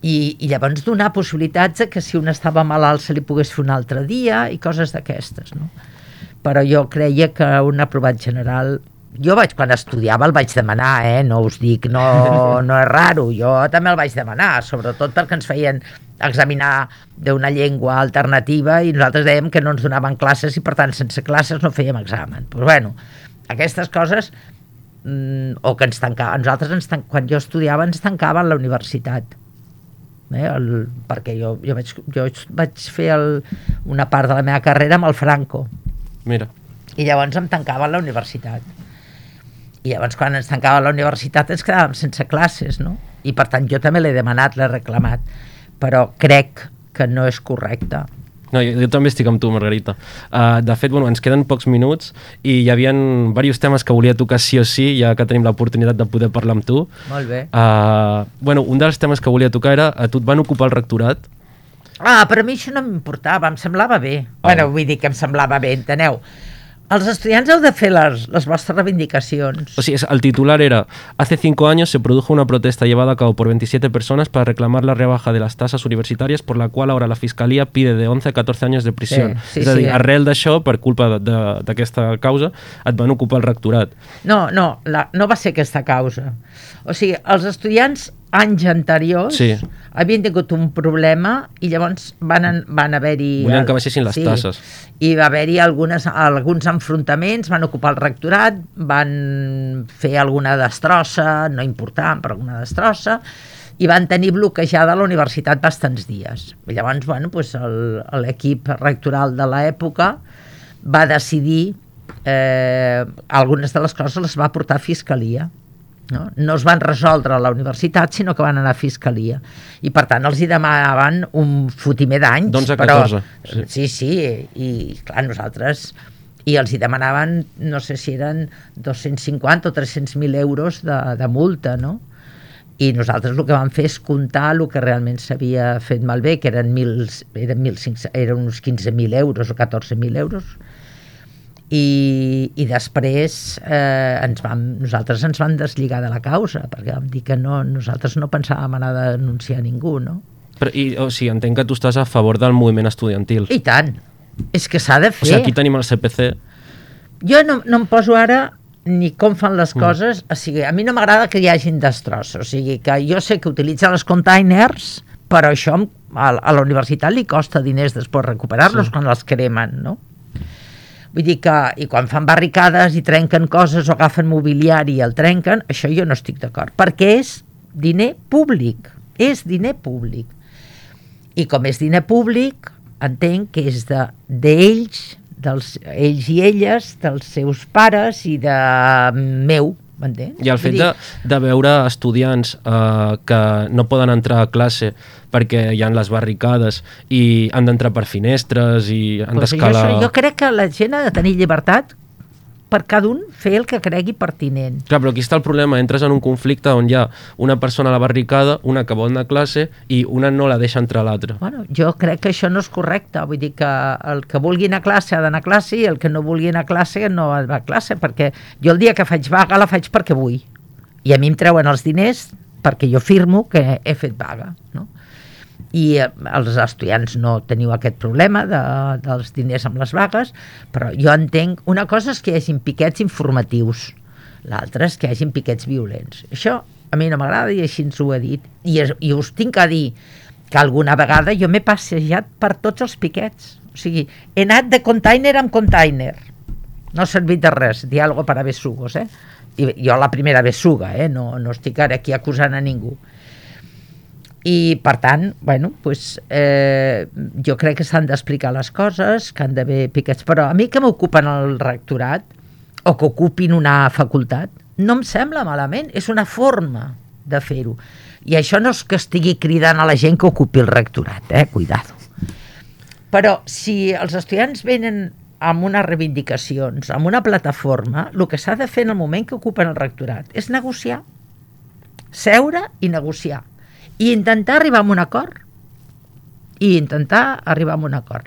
I, i llavors donar possibilitats que si un estava malalt se li pogués fer un altre dia i coses d'aquestes, no? Però jo creia que un aprovat general jo vaig, quan estudiava el vaig demanar, eh? no us dic, no, no és raro, jo també el vaig demanar, sobretot perquè ens feien examinar d'una llengua alternativa i nosaltres dèiem que no ens donaven classes i per tant sense classes no fèiem examen. Però bueno, aquestes coses mm, o que ens tancaven, nosaltres ens tan, quan jo estudiava ens tancaven la universitat eh, el, perquè jo, jo, vaig, jo vaig fer el, una part de la meva carrera amb el Franco Mira. i llavors em tancaven la universitat i llavors quan ens tancava la universitat ens quedàvem sense classes no? i per tant jo també l'he demanat, l'he reclamat però crec que no és correcte No, jo, jo també estic amb tu, Margarita. Uh, de fet, bueno, ens queden pocs minuts i hi havia diversos temes que volia tocar sí o sí, ja que tenim l'oportunitat de poder parlar amb tu. Molt bé. Uh, bueno, un dels temes que volia tocar era, a tu et van ocupar el rectorat? Ah, però a mi això no m'importava, em semblava bé. Oh. Bueno, vull dir que em semblava bé, enteneu? Els estudiants heu de fer les, les vostres reivindicacions. O sigui, el titular era Hace cinco años se produjo una protesta llevada a cabo por 27 personas para reclamar la rebaja de las tasas universitarias por la cual ahora la Fiscalía pide de 11 a 14 años de prisión. Sí, sí, és a dir, sí. arrel d'això, per culpa d'aquesta causa, et van ocupar el rectorat. No, no, la, no va ser aquesta causa. O sigui, els estudiants anys anteriors Sí. havien tingut un problema i llavors van, van haver-hi... Volien que baixessin les tasses. I va haver-hi alguns enfrontaments, van ocupar el rectorat, van fer alguna destrossa, no important, però alguna destrossa, i van tenir bloquejada la universitat bastants dies. I llavors, bueno, doncs l'equip rectoral de l'època va decidir eh, algunes de les coses les va portar a Fiscalia. No? no es van resoldre a la universitat, sinó que van anar a Fiscalia. I, per tant, els hi demanaven un fotimer d'anys. D'11 a però- 14, sí. Sí, sí, i clar, nosaltres... I els hi demanaven, no sé si eren 250 o 300.000 euros de, de multa, no? I nosaltres el que vam fer és comptar el que realment s'havia fet malbé, que eren, mil, eren, 1.500 eren uns 15.000 euros o 14.000 euros, i, i després eh, ens vam, nosaltres ens vam deslligar de la causa perquè vam dir que no, nosaltres no pensàvem anar a denunciar ningú no? Però, i, o sigui, entenc que tu estàs a favor del moviment estudiantil. i tant, és que s'ha de O fer sigui, aquí tenim el CPC. jo no, no em poso ara ni com fan les Mm. coses, o sigui, a mi no m'agrada que hi hagin destrossos, o sigui, que jo sé que utilitzen els containers, però això a, a la universitat li costa diners després recuperar-los Sí. quan els cremen, no? Vull dir que, i quan fan barricades i trenquen coses o agafen mobiliari i el trenquen, això jo no estic d'acord, perquè és diner públic, és diner públic. I com és diner públic, entenc que és de d'ells, dels ells i elles, dels seus pares i de meu, m'entens? I el fet Vull de, dir, de veure estudiants eh, que no poden entrar a classe perquè hi han les barricades i han d'entrar per finestres i han Pues jo, d'escalar... so- jo crec que la gent ha de tenir llibertat per cada un fer el que cregui pertinent. Clar, però aquí està el problema, entres en un conflicte on hi ha una persona a la barricada, una que vol anar a classe i una no la deixa entrar a l'altra. Bueno, jo crec que això no és correcte, vull dir que el que vulgui anar a classe ha d'anar a classe i el que no vulgui anar a classe no va a classe, perquè jo el dia que faig vaga la faig perquè vull. I a mi em treuen els diners perquè jo firmo que he fet vaga, no? I eh, els estudiants no teniu aquest problema de, dels diners amb les vagues, però jo entenc, una cosa és que hi hagin piquets informatius, L'altre és que hi hagin piquets violents. Això a mi no m'agrada i així ens ho he dit. I, es- I us tinc a dir que alguna vegada jo m'he passejat per tots els piquets. O sigui, he anat de container en container. No ha servit de res, diàlogo per a besugos, eh? I jo la primera besuga, eh? No, no estic ara aquí acusant a ningú. I, per tant, bueno, pues, eh, jo crec que s'han d'explicar les coses, que han d'haver piquets, però a mi que m'ocupen el rectorat o que ocupin una facultat, no em sembla malament, és una forma de fer-ho. I això no és que estigui cridant a la gent que ocupi el rectorat, eh? Cuidado. Però si els estudiants venen amb unes reivindicacions, amb una plataforma, el que s'ha de fer en el moment que ocupen el rectorat és negociar. Seure i negociar. I intentar arribar a un acord. I intentar arribar a un acord.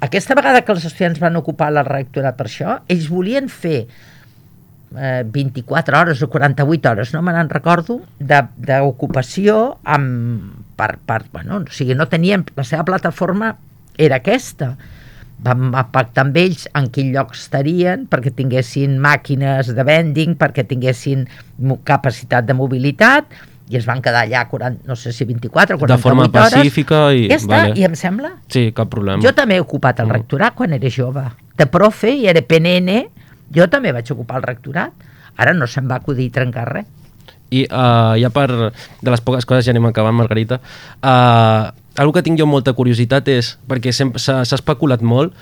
Aquesta vegada que els estudiants van ocupar el rectorat per això, ells volien fer eh, 24 hores o 48 hores, no me n'en recordo, d'ocupació amb, per, per, bueno, o sigui, no tenien, la seva plataforma era aquesta. Vam pactar amb ells en quin lloc estarien perquè tinguessin màquines de vending, perquè tinguessin capacitat de mobilitat i es van quedar allà 40, no sé si 24 o 48 De forma hores. pacífica i- Ja està, vale. i em sembla Sí, cap problema. jo també he ocupat el Mm. rectorat quan era jove. De profe i era PNN, jo també vaig ocupar el rectorat. Ara no se'm va acudir trencar res. I uh, ja per de les poques coses ja anem acabant, Margarita. Uh, algo que tinc jo molta curiositat és, perquè s'ha especulat molt,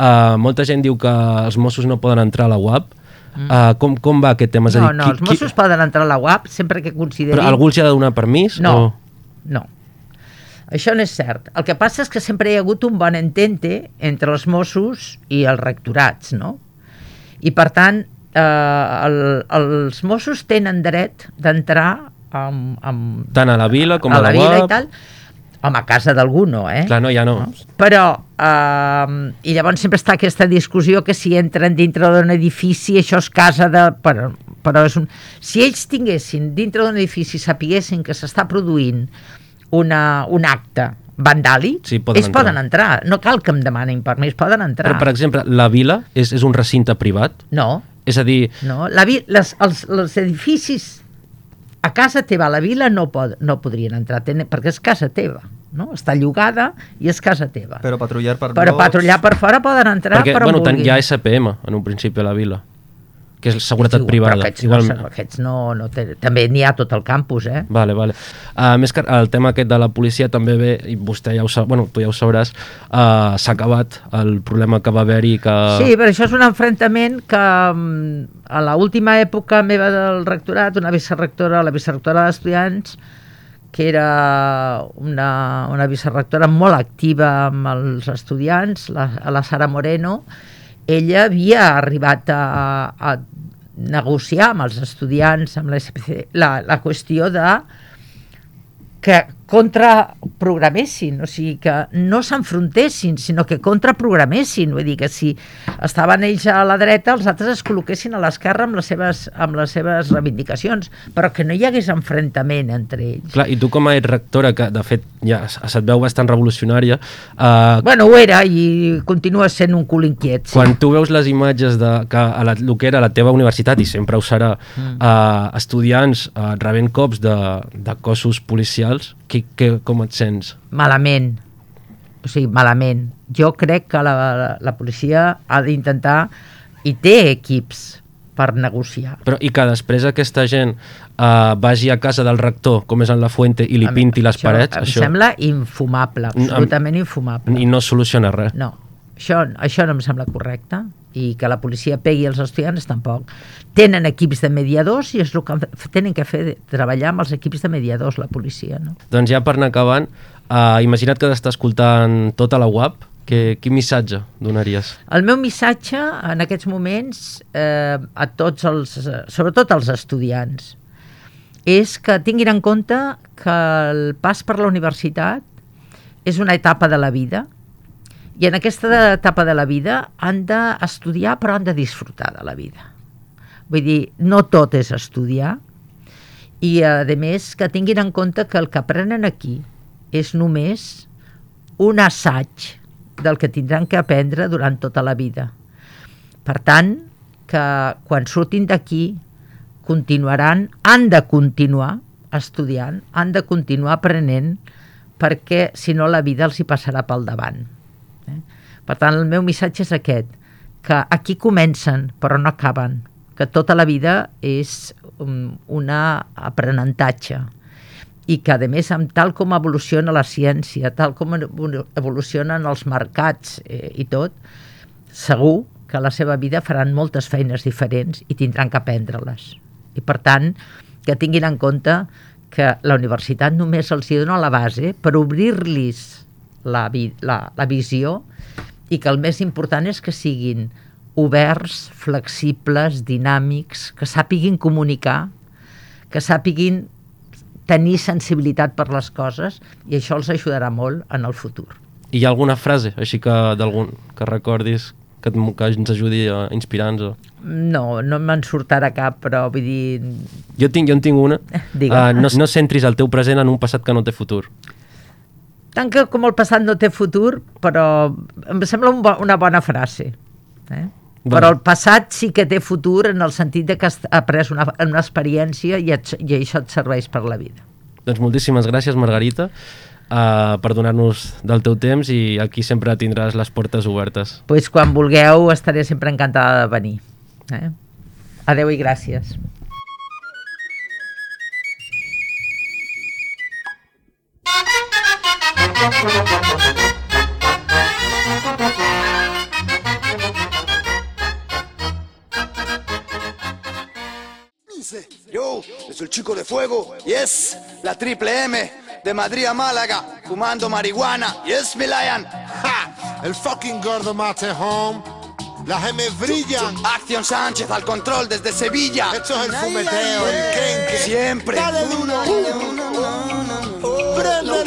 uh, molta gent diu que els Mossos no poden entrar a la UAP. Uh, com, com va aquest tema? És No, dir, no, els Mossos poden entrar a la UAP sempre que considerin... Però algú els ha de donar permís? No, O... no. Això no és cert. El que passa és que sempre hi ha hagut un bon entente entre els Mossos i els rectorats, no? I per tant, eh, el, els Mossos tenen dret d'entrar amb, amb, Tant a la vila com a, a la la vila UAP. i tal, home, a casa d'algú no, eh? Clar, no, ja no. Però, eh, i llavors sempre està aquesta discussió que si entren dintre d'un edifici això és casa de... Però, però és un... Si ells tinguessin dintre d'un edifici sapiguessin que s'està produint una, un acte vandàlic, Sí, poden ells entrar. poden entrar. No cal que em demanin permís, poden entrar. Però, per exemple, la vila és, és un recinte privat? No, És a dir, no. La vi, les, els, els edificis a casa teva, a la vila, no, pod, no podrien entrar, tenen, perquè és casa teva, no? Està llogada i és casa teva. Però patrullar per Però blocs- patrullar per fora poden entrar perquè per on bueno, tant, vulguin. hi ha SPM en un principi a la vila, que és seguretat Diu, privada. Però aquests, Igualment. no, aquests no, no té, també n'hi ha a tot el campus, eh? Vale, vale. Uh, més que el tema aquest de la policia també ve, i vostè ja ho sap, bueno, tu ja ho sabràs, uh, s'ha acabat el problema que va haver-hi que... Sí, però això és un enfrontament que mm, a la última època meva del rectorat, una vicerrectora, la vicerrectora d'estudiants, que era una, una vicerrectora molt activa amb els estudiants, la, la Sara Moreno, ella havia arribat a, a negociar amb els estudiants amb la, la, la qüestió de que contraprogramessin, o sigui, que no s'enfrontessin, sinó que contraprogramessin, vull dir que si estaven ells a la dreta, els altres es col·loquessin a l'esquerra amb, les seves, amb les seves reivindicacions, però que no hi hagués enfrontament entre ells. Clar, i tu com a rectora, que de fet ja se't veu bastant revolucionària, uh, Bueno, ho era i continua sent un cul inquiet. Sí. quan tu veus les imatges de que a la, el que era la teva universitat, i sempre ho serà, Mm. uh, estudiants uh, rebent cops de, de cossos policials, que, que, com et sents? malament. O sigui, malament. Jo crec que la, la, la policia ha d'intentar i té equips per negociar. Però, I que després aquesta gent uh, vagi a casa del rector, com és en la Fuente, i li A mi- pinti les això parets, Em això... sembla infumable, absolutament infumable. I no soluciona res. No, això, això no em sembla correcte i que la policia pegui els estudiants tampoc. Tenen equips de mediadors i és el que tenen que fer, treballar amb els equips de mediadors, la policia. No? Doncs ja per anar acabant, uh, imagina't que t'està escoltant tota la UAP, que, quin missatge donaries? El meu missatge en aquests moments eh, a tots els, sobretot als estudiants, és que tinguin en compte que el pas per la universitat és una etapa de la vida i en aquesta etapa de la vida han d'estudiar però han de disfrutar de la vida. Vull dir, no tot és estudiar i a més que tinguin en compte que el que aprenen aquí és només un assaig del que tindran que aprendre durant tota la vida. Per tant, que quan surtin d'aquí continuaran, han de continuar estudiant, han de continuar aprenent, perquè si no la vida els hi passarà pel davant. Eh? Per tant, el meu missatge és aquest, que aquí comencen però no acaben, que tota la vida és un una aprenentatge i que, a més, amb tal com evoluciona la ciència, tal com evolu- evolucionen els mercats eh, i tot, segur que la seva vida faran moltes feines diferents i tindran que aprendre-les. I, per tant, que tinguin en compte que la universitat només els hi dona la base per obrir-los la, vi la, la visió i que el més important és que siguin oberts, flexibles, dinàmics, que sàpiguin comunicar, que sàpiguin tenir sensibilitat per les coses i això els ajudarà molt en el futur. I hi ha alguna frase, així que d'algun que recordis que, et, que ens ajudi a inspirar-nos? No, no me'n surt ara cap, però vull dir... Jo, tinc, jo en tinc una. Uh, no, no centris el teu present en un passat que no té futur. Tant que com el passat no té futur, però em sembla un bo, una bona frase. Eh? Bueno. Però el passat sí que té futur en el sentit de que has après una, una experiència i, et, i això et serveix per la vida. Doncs moltíssimes gràcies, Margarita, uh, per donar-nos del teu temps i aquí sempre tindràs les portes obertes. Pues quan vulgueu estaré sempre encantada de venir. Eh? Adeu i gràcies. Yo, es el chico de fuego, yes, la triple M, de Madrid a Málaga, fumando marihuana, yes, mi lion. ¡Ja! El fucking gordo mate home. Las gemes brillan. Acción Sánchez al control desde Sevilla. Esto es el fumeteo, el quenque. Siempre. Dale duro. Préndelo.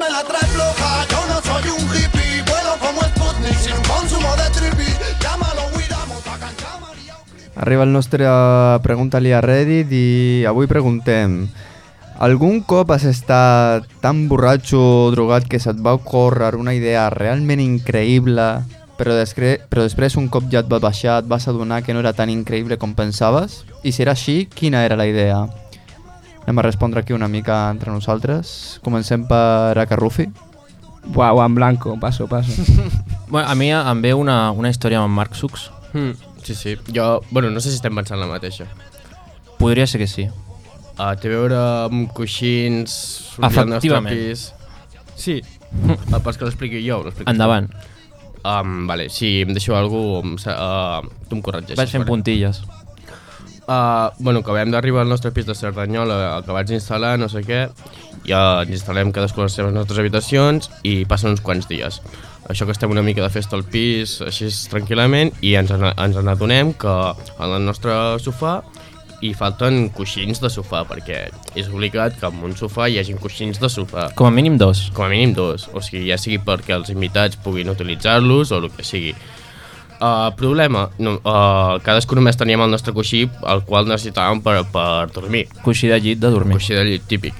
me la trae floja, yo no soy un hippie, vuelo como Sputnik sin un consumo de trippy. Llámalo. Arriba el nostre uh, Pregunta-li a Reddit i avui preguntem Algun cop has estat tan borratxo o drogat que se't va ocórrer una idea realment increïble però, després, però després un cop ja et va baixar et vas adonar que no era tan increïble com pensaves? I si era així, quina era la idea? Anem a respondre aquí una mica entre nosaltres. Comencem per Acarrufi. Uau, en blanco, paso, paso. Bueno, a mi em ve una, una història amb en Marc Sux. Mm, sí, sí. Jo, bueno, no sé si estem pensant la mateixa. Podria ser que sí. Uh, té a veure amb coixins... Efectivament. pis. Sí. uh, pels que l'expliqui jo, Endavant. Um, vale, si em deixo algú, em sa- uh, tu em corregeixes. Vaig fent vale? puntilles. Uh, bueno, acabem d'arribar al nostre pis de Cerdanyola, acabats d'instal·lar, no sé què, ja ens instal·lem cadascú a les seves nostres habitacions i passen uns quants dies. Això que estem una mica de festa al pis, així tranquil·lament, i ens, ens n'adonem que al nostre sofà hi falten coixins de sofà, perquè és obligat que en un sofà hi hagin coixins de sofà. Com a mínim dos. Com a mínim dos, o sigui, ja sigui perquè els invitats puguin utilitzar-los o el que sigui. Uh, problema, no, uh, cadascú només teníem el nostre coixí, el qual necessitàvem per, per dormir. Coixí de llit de dormir. Coixí de llit, típic.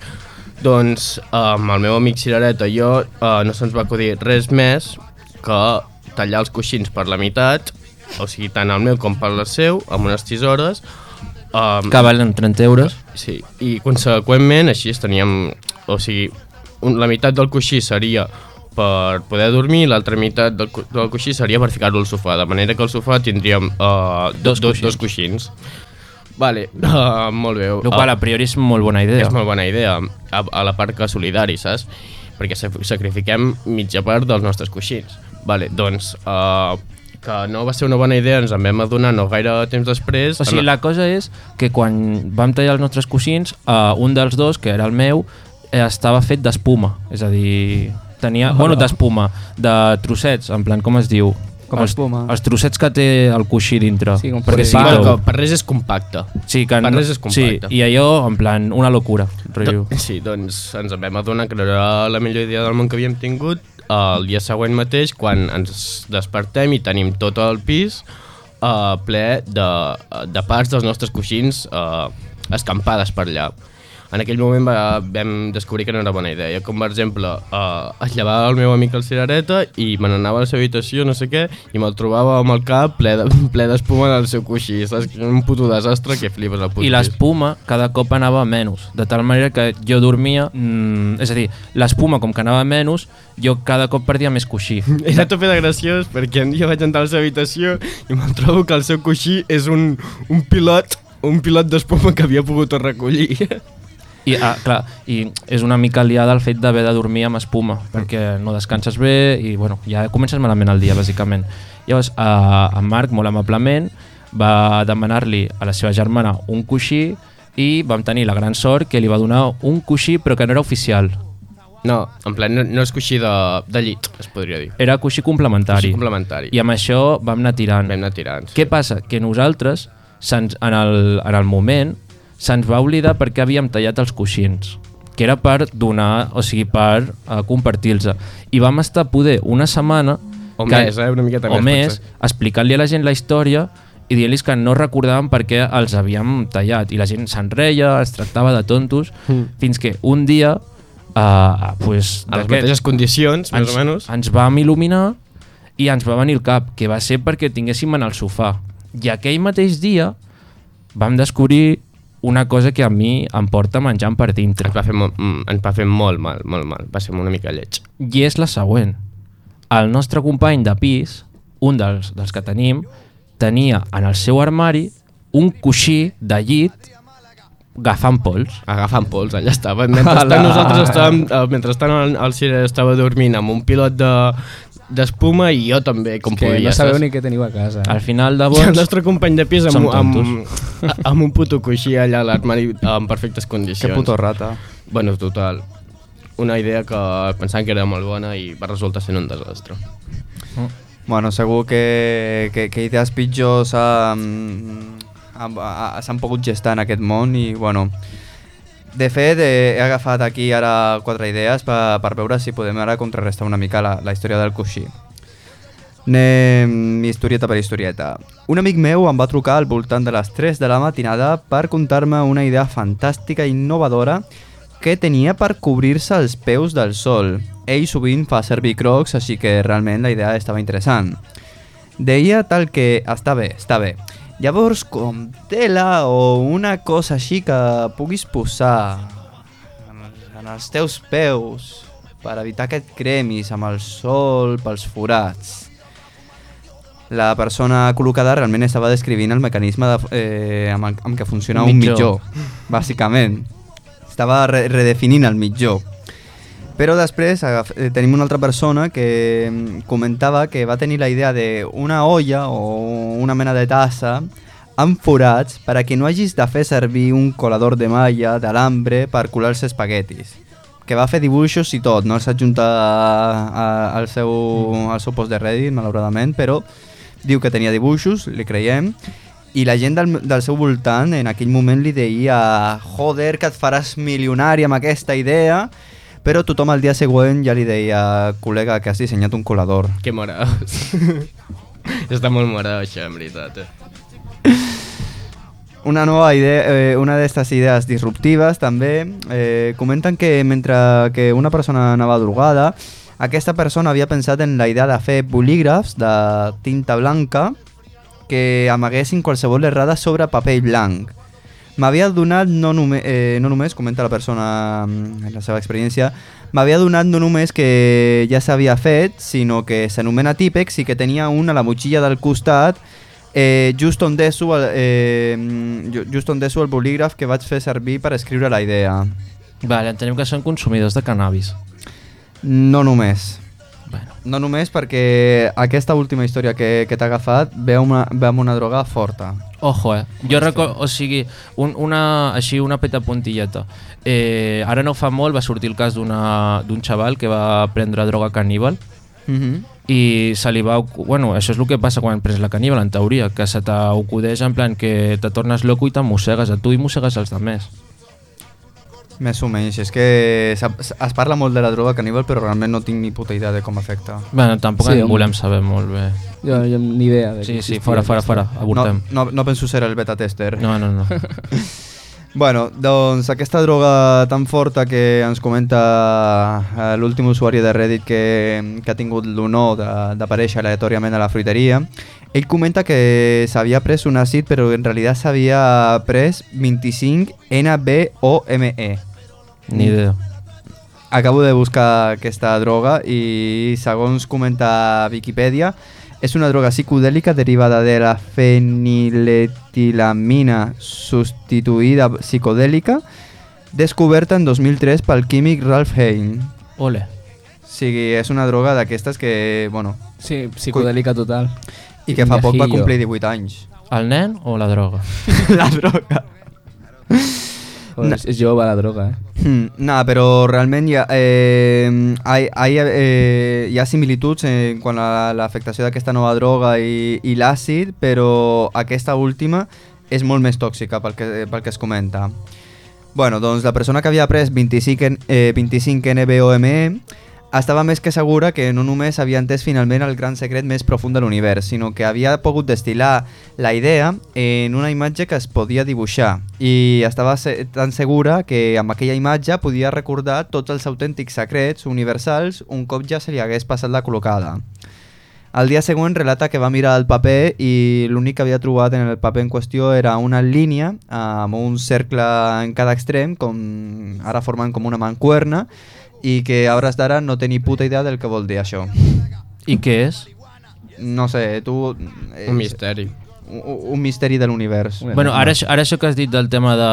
Doncs uh, amb el meu amic Cirereta i jo uh, no se'ns va acudir res més que tallar els coixins per la meitat, o sigui, tant el meu com per el seu, amb unes tisores. Um, Que valen 30 euros. Sí, i conseqüentment així teníem, o sigui, un, la meitat del coixí seria per poder dormir, l'altra meitat del, co- del coixí seria per ficar-lo al sofà, de manera que al sofà tindríem uh, dos, dos, dos coixins. Vale, uh, molt bé. Lo qual a priori és molt bona idea. És molt bona idea, a, a la part que solidari, saps? Perquè sac- sacrifiquem mitja part dels nostres coixins. Vale, doncs, uh, que no va ser una bona idea, ens en vam adonar no gaire temps després. O sigui, la cosa és que quan vam tallar els nostres coixins, uh, un dels dos, que era el meu, estava fet d'espuma. És a dir, tenia... Oh. Bueno, d'espuma, de trossets, en plan, com es diu? Com els, espuma. Els trossets que té el coixí dintre. Sí, com perquè per- sigui que per res és compacte. Sí, que per res és compacte. Sí, i allò, en plan, una locura. Do- Sí, doncs ens en vam adonar que era la millor idea del món que havíem tingut el dia següent mateix quan ens despertem i tenim tot el pis uh, ple de, de parts dels nostres coixins uh, escampades per allà. En aquell moment va, vam descobrir que no era bona idea. Com, per exemple, uh, es llevava el meu amic al cirereta i me n'anava a la seva habitació, no sé què, i me'l trobava amb el cap ple de- ple d'espuma en el seu coixí. Saps? Un puto desastre que flipes al puto I l'espuma cada cop anava menys, de tal manera que jo dormia... Mm, és a dir, l'espuma com que anava menys, jo cada cop perdia més coixí. Era tope de graciós perquè un dia vaig entrar a la seva habitació i me'l trobo que el seu coixí és un, un pilot un pilot d'espuma que havia pogut recollir. I, ah, clar, I és una mica liada el fet d'haver de dormir amb espuma, perquè no descanses bé i bueno, ja comences malament el dia, bàsicament. Llavors, eh, en Marc, molt amablement, va demanar-li a la seva germana un coixí i vam tenir la gran sort que li va donar un coixí però que no era oficial. No, en plan, no, no és coixí de, de llit, es podria dir. Era coixí complementari. Coixí complementari. I amb això vam anar tirant. Vam anar tirant. Què passa? Que nosaltres, en, el, en el moment, se'ns va oblidar perquè havíem tallat els coixins que era per donar, o sigui, per uh, compartir-los. I vam estar poder una setmana... O més, eh? Una miqueta o més, més, potser. explicant-li a la gent la història i dient-los que no recordaven per què els havíem tallat. I la gent se'n reia, es tractava de tontos, Mm. fins que un dia... Uh, pues, A les mateixes condicions, més ens, o menys. Ens vam il·luminar i ens va venir el cap, que va ser perquè tinguéssim en el sofà. I aquell mateix dia vam descobrir una cosa que a mi em porta menjant per dintre. Ens va fer, mm, ens va fer molt mal, molt mal. Va ser una mica lleig. I és la següent. El nostre company de pis, un dels, dels que tenim, tenia en el seu armari un coixí de llit agafant pols. Agafant pols, allà estava. Mentrestant nosaltres estàvem, eh, mentrestant el, el Cire estava dormint amb un pilot de d'espuma i jo també, com que podia. no sabeu saps? ni què teniu a casa. Al final de I el nostre company de pis amb, amb, tontos. amb un puto coixí allà a l'armari en perfectes condicions. Que puto rata. Bueno, total. Una idea que pensàvem que era molt bona i va resultar sent un desastre. Bueno, segur que, que, que idees pitjors s'han pogut gestar en aquest món i, bueno, de fet, eh, he agafat aquí ara quatre idees per, per veure si podem ara contrarrestar una mica la, la història del coixí. Anem historieta per historieta. Un amic meu em va trucar al voltant de les 3 de la matinada per contar-me una idea fantàstica i innovadora que tenia per cobrir-se els peus del sol. Ell sovint fa servir crocs, així que realment la idea estava interessant. Deia tal que està bé, està bé. Llavors, com tela o una cosa així que puguis posar en, en els teus peus per evitar que et cremis amb el sol pels forats. La persona col·locada realment estava descrivint el mecanisme de, eh, amb, el, amb què funciona un Mitjó. mitjó, bàsicament. Estava re redefinint el mitjó. Però després eh, tenim una altra persona que mm, comentava que va tenir la idea de una olla o una mena de tassa amb forats per a que no hagis de fer servir un colador de malla d'alambre per colar els espaguetis. Que va fer dibuixos i tot, no els adjunta al seu, al seu post de Reddit, malauradament, però diu que tenia dibuixos, li creiem, i la gent del, del seu voltant en aquell moment li deia joder, que et faràs milionari amb aquesta idea, però tothom al dia següent ja li deia col·lega, que has dissenyat un colador. Que morós. Està molt morós, això, en veritat. Eh? Una nova idea, eh, una d'aquestes idees disruptives també, eh, comenten que mentre que una persona anava drogada, aquesta persona havia pensat en la idea de fer bolígrafs de tinta blanca que amaguessin qualsevol errada sobre paper blanc. M'havia donat no, eh, no només, comenta la persona mm, en la seva experiència, m'havia donat no només que ja s'havia fet, sinó que s'anomena Típex i que tenia un a la motxilla del costat eh, just, on deso, eh, mm, ju- just on deso el bolígraf que vaig fer servir per escriure la idea. Vale, entenem que són consumidors de cannabis. No només. Bueno. No només perquè aquesta última història que, que t'ha agafat ve amb una, ve amb una droga forta. Ojo, eh? Jo recordo, o sigui, un, una, així una peta puntilleta. Eh, ara no fa molt va sortir el cas d'un xaval que va prendre droga caníbal Mm -hmm. i se li va... Bueno, això és el que passa quan prens la caníbal, en teoria, que se t'acudeix en plan que te tornes loco i t'emmossegues a tu i mossegues els altres. Més o menys. És que es parla molt de la droga caníbal, però realment no tinc ni puta idea de com afecta. Bueno, tampoc Sí, en volem saber molt bé. Jo, jo ni idea. De Sí, sí, fora, fora, fora, avortem. No, no, no penso ser el beta tester. No, no, no. Bueno, doncs aquesta droga tan forta que ens comenta eh, l'últim usuari de Reddit que, que ha tingut l'honor de- d'aparèixer aleatòriament a la fruiteria, ell comenta que s'havia pres un àcid però en realitat s'havia pres 25 NBOME. Ni idea. Acabo de buscar aquesta droga i segons comenta Wikipedia és una droga psicodèlica derivada de la feniletilamina substituïda psicodèlica descoberta en 2003 pel químic Ralph Hain. Ole. Sigui, és una droga d'aquestes que, bueno... Sí, psicodèlica total. I que fa poc va complir 18 anys. El nen o la droga? la droga. Joder, és jove la droga, eh? Hmm, no, però realment hi ha, eh, hi, hi, eh, hi ha similituds en quant a l'afectació d'aquesta nova droga i, i l'àcid, però aquesta última és molt més tòxica pel que, pel que es comenta. Bueno, doncs la persona que havia pres 25, en- eh, 25 NBOME estava més que segura que no només havia entès finalment el gran secret més profund de l'univers, sinó que havia pogut destilar la idea en una imatge que es podia dibuixar i estava tan segura que amb aquella imatge podia recordar tots els autèntics secrets universals un cop ja se li hagués passat la col·locada. Al dia següent relata que va mirar el paper i l'únic que havia trobat en el paper en qüestió era una línia amb un cercle en cada extrem, com ara formant com una mancuerna, i que a hores d'ara no té ni puta idea del que vol dir això. I què és? No sé, tu... és Un misteri. Un, un misteri de l'univers. Bueno, ara, ara això que has dit del tema de,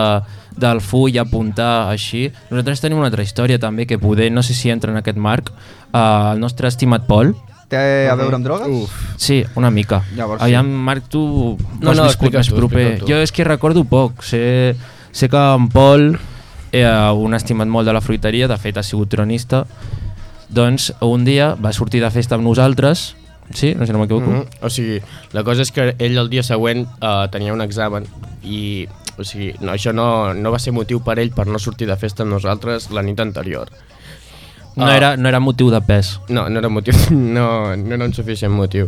del full, apuntar, així, nosaltres tenim una altra història també que poder, no sé si entra en aquest marc, uh, el nostre estimat Pol. Té a veure amb drogues? Uf. Sí, una mica. Llavors Aviam, Marc, tu No, has no, viscut explica més tu, proper. Jo és que recordo poc. Sé, sé que en Pol, eh, un estimat molt de la fruiteria, de fet ha sigut tronista, doncs un dia va sortir de festa amb nosaltres, sí? No sé si no m'equivoco. Mhm. O sigui, la cosa és que ell el dia següent uh, tenia un examen i o sigui, no, això no, no va ser motiu per ell per no sortir de festa amb nosaltres la nit anterior. No, Ah. era, no era motiu de pes. No, no era motiu, no, no era un suficient motiu.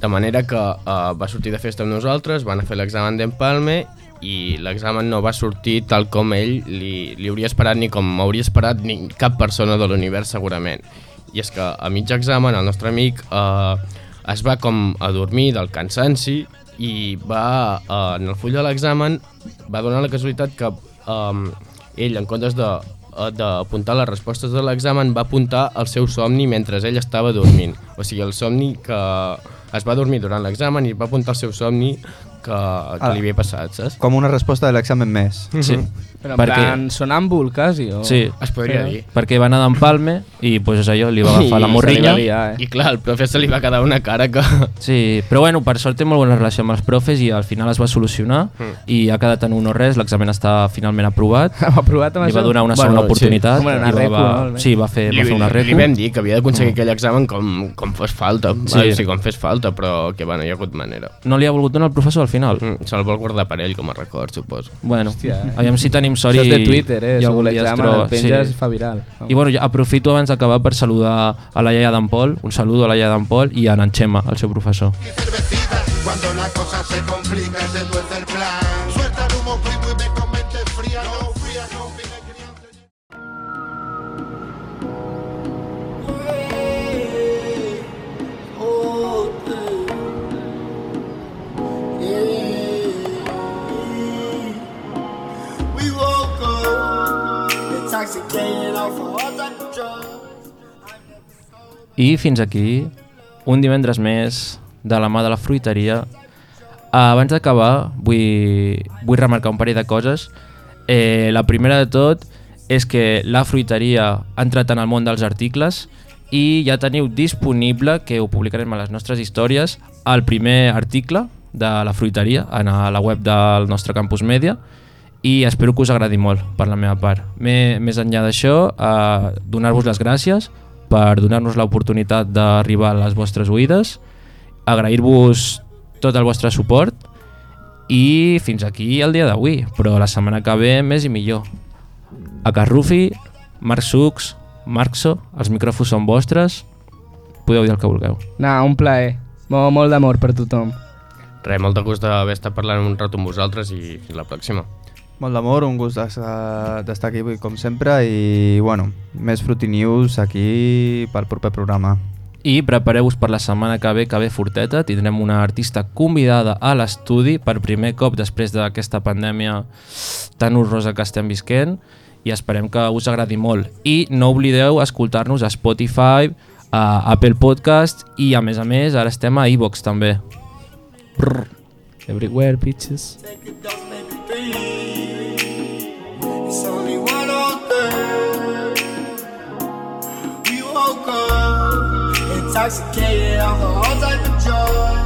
De manera que uh, va sortir de festa amb nosaltres, van a fer l'examen d'empalme i l'examen no va sortir tal com ell li, li hauria esperat ni com hauria esperat ni cap persona de l'univers segurament. I és que a mig examen el nostre amic uh, es va com a dormir del cansanci i va, uh, en el full de l'examen, va donar la casualitat que um, ell, en comptes de eh, d'apuntar les respostes de l'examen, va apuntar el seu somni mentre ell estava dormint. O sigui, el somni que es va dormir durant l'examen i va apuntar el seu somni que, que Ah. li havia passat, saps? Com una resposta de l'examen més. Sí. Però en Perquè- plan sonàmbul, quasi? O... Sí. Es podria Però- dir. Perquè va anar d'empalme i pues, és allò, li va agafar la I morrinya. li va liar, eh? I clar, al profe se li va quedar una cara que... Sí, però bueno, per sort té molt bona relació amb els profes i al final es va solucionar Mm. i ha quedat en un o res, l'examen està finalment aprovat. aprovat amb Li va donar una Bueno, segona sí. oportunitat. I va- recu, va, no. Sí, va fer, va fer una recu. Li vam dir que havia d'aconseguir Mm. aquell examen com, com fos falta, Sí. sí. o sigui, com fes falta, però que bueno, hi ha hagut manera. No li ha volgut donar el professor al final? Mm, Se'l vol guardar per ell com a record, suposo. Bueno, Hòstia, eh? aviam si tenim sort Això i... és de Twitter, eh? i l'examen, troba. el penges i fa viral. I bueno, ja aprofito abans d'acabar per saludar a la iaia d'en Pol, un saludo a la iaia d'en Pol i a en Xema, el seu professor. Cuando la cosa se complica, se tuerce el plan. I fins aquí, un divendres més de la mà de la fruiteria. Abans d'acabar, vull, vull remarcar un parell de coses. Eh, la primera de tot és que la fruiteria ha entrat en el món dels articles i ja teniu disponible, que ho publicarem a les nostres històries, el primer article de la fruiteria a la web del nostre campus Media i espero que us agradi molt per la meva part. Mé- Més enllà d'això, eh, donar-vos les gràcies per donar-nos l'oportunitat d'arribar a les vostres oïdes, agrair-vos tot el vostre suport i fins aquí el dia d'avui, però la setmana que ve més i millor. A Carrufi, Marc Sucs, Marxo, els micròfons són vostres, podeu dir el que vulgueu. Nah, un plaer. Molt, molt d'amor per tothom. Res, molt de gust d'haver estat parlant un rato amb vosaltres i fins la pròxima. Molt d'amor, un gust d'estar aquí avui com sempre i, bueno, més Fruity News aquí pel proper programa. I prepareu-vos per la setmana que ve, que ve forteta, tindrem una artista convidada a l'estudi per primer cop després d'aquesta pandèmia tan horrorosa que estem visquent i esperem que us agradi molt. I no oblideu escoltar-nos a Spotify, a Apple Podcast i a més a més ara estem a iVox també. Brr. Everywhere, bitches. It's intoxicated off the whole type of drugs.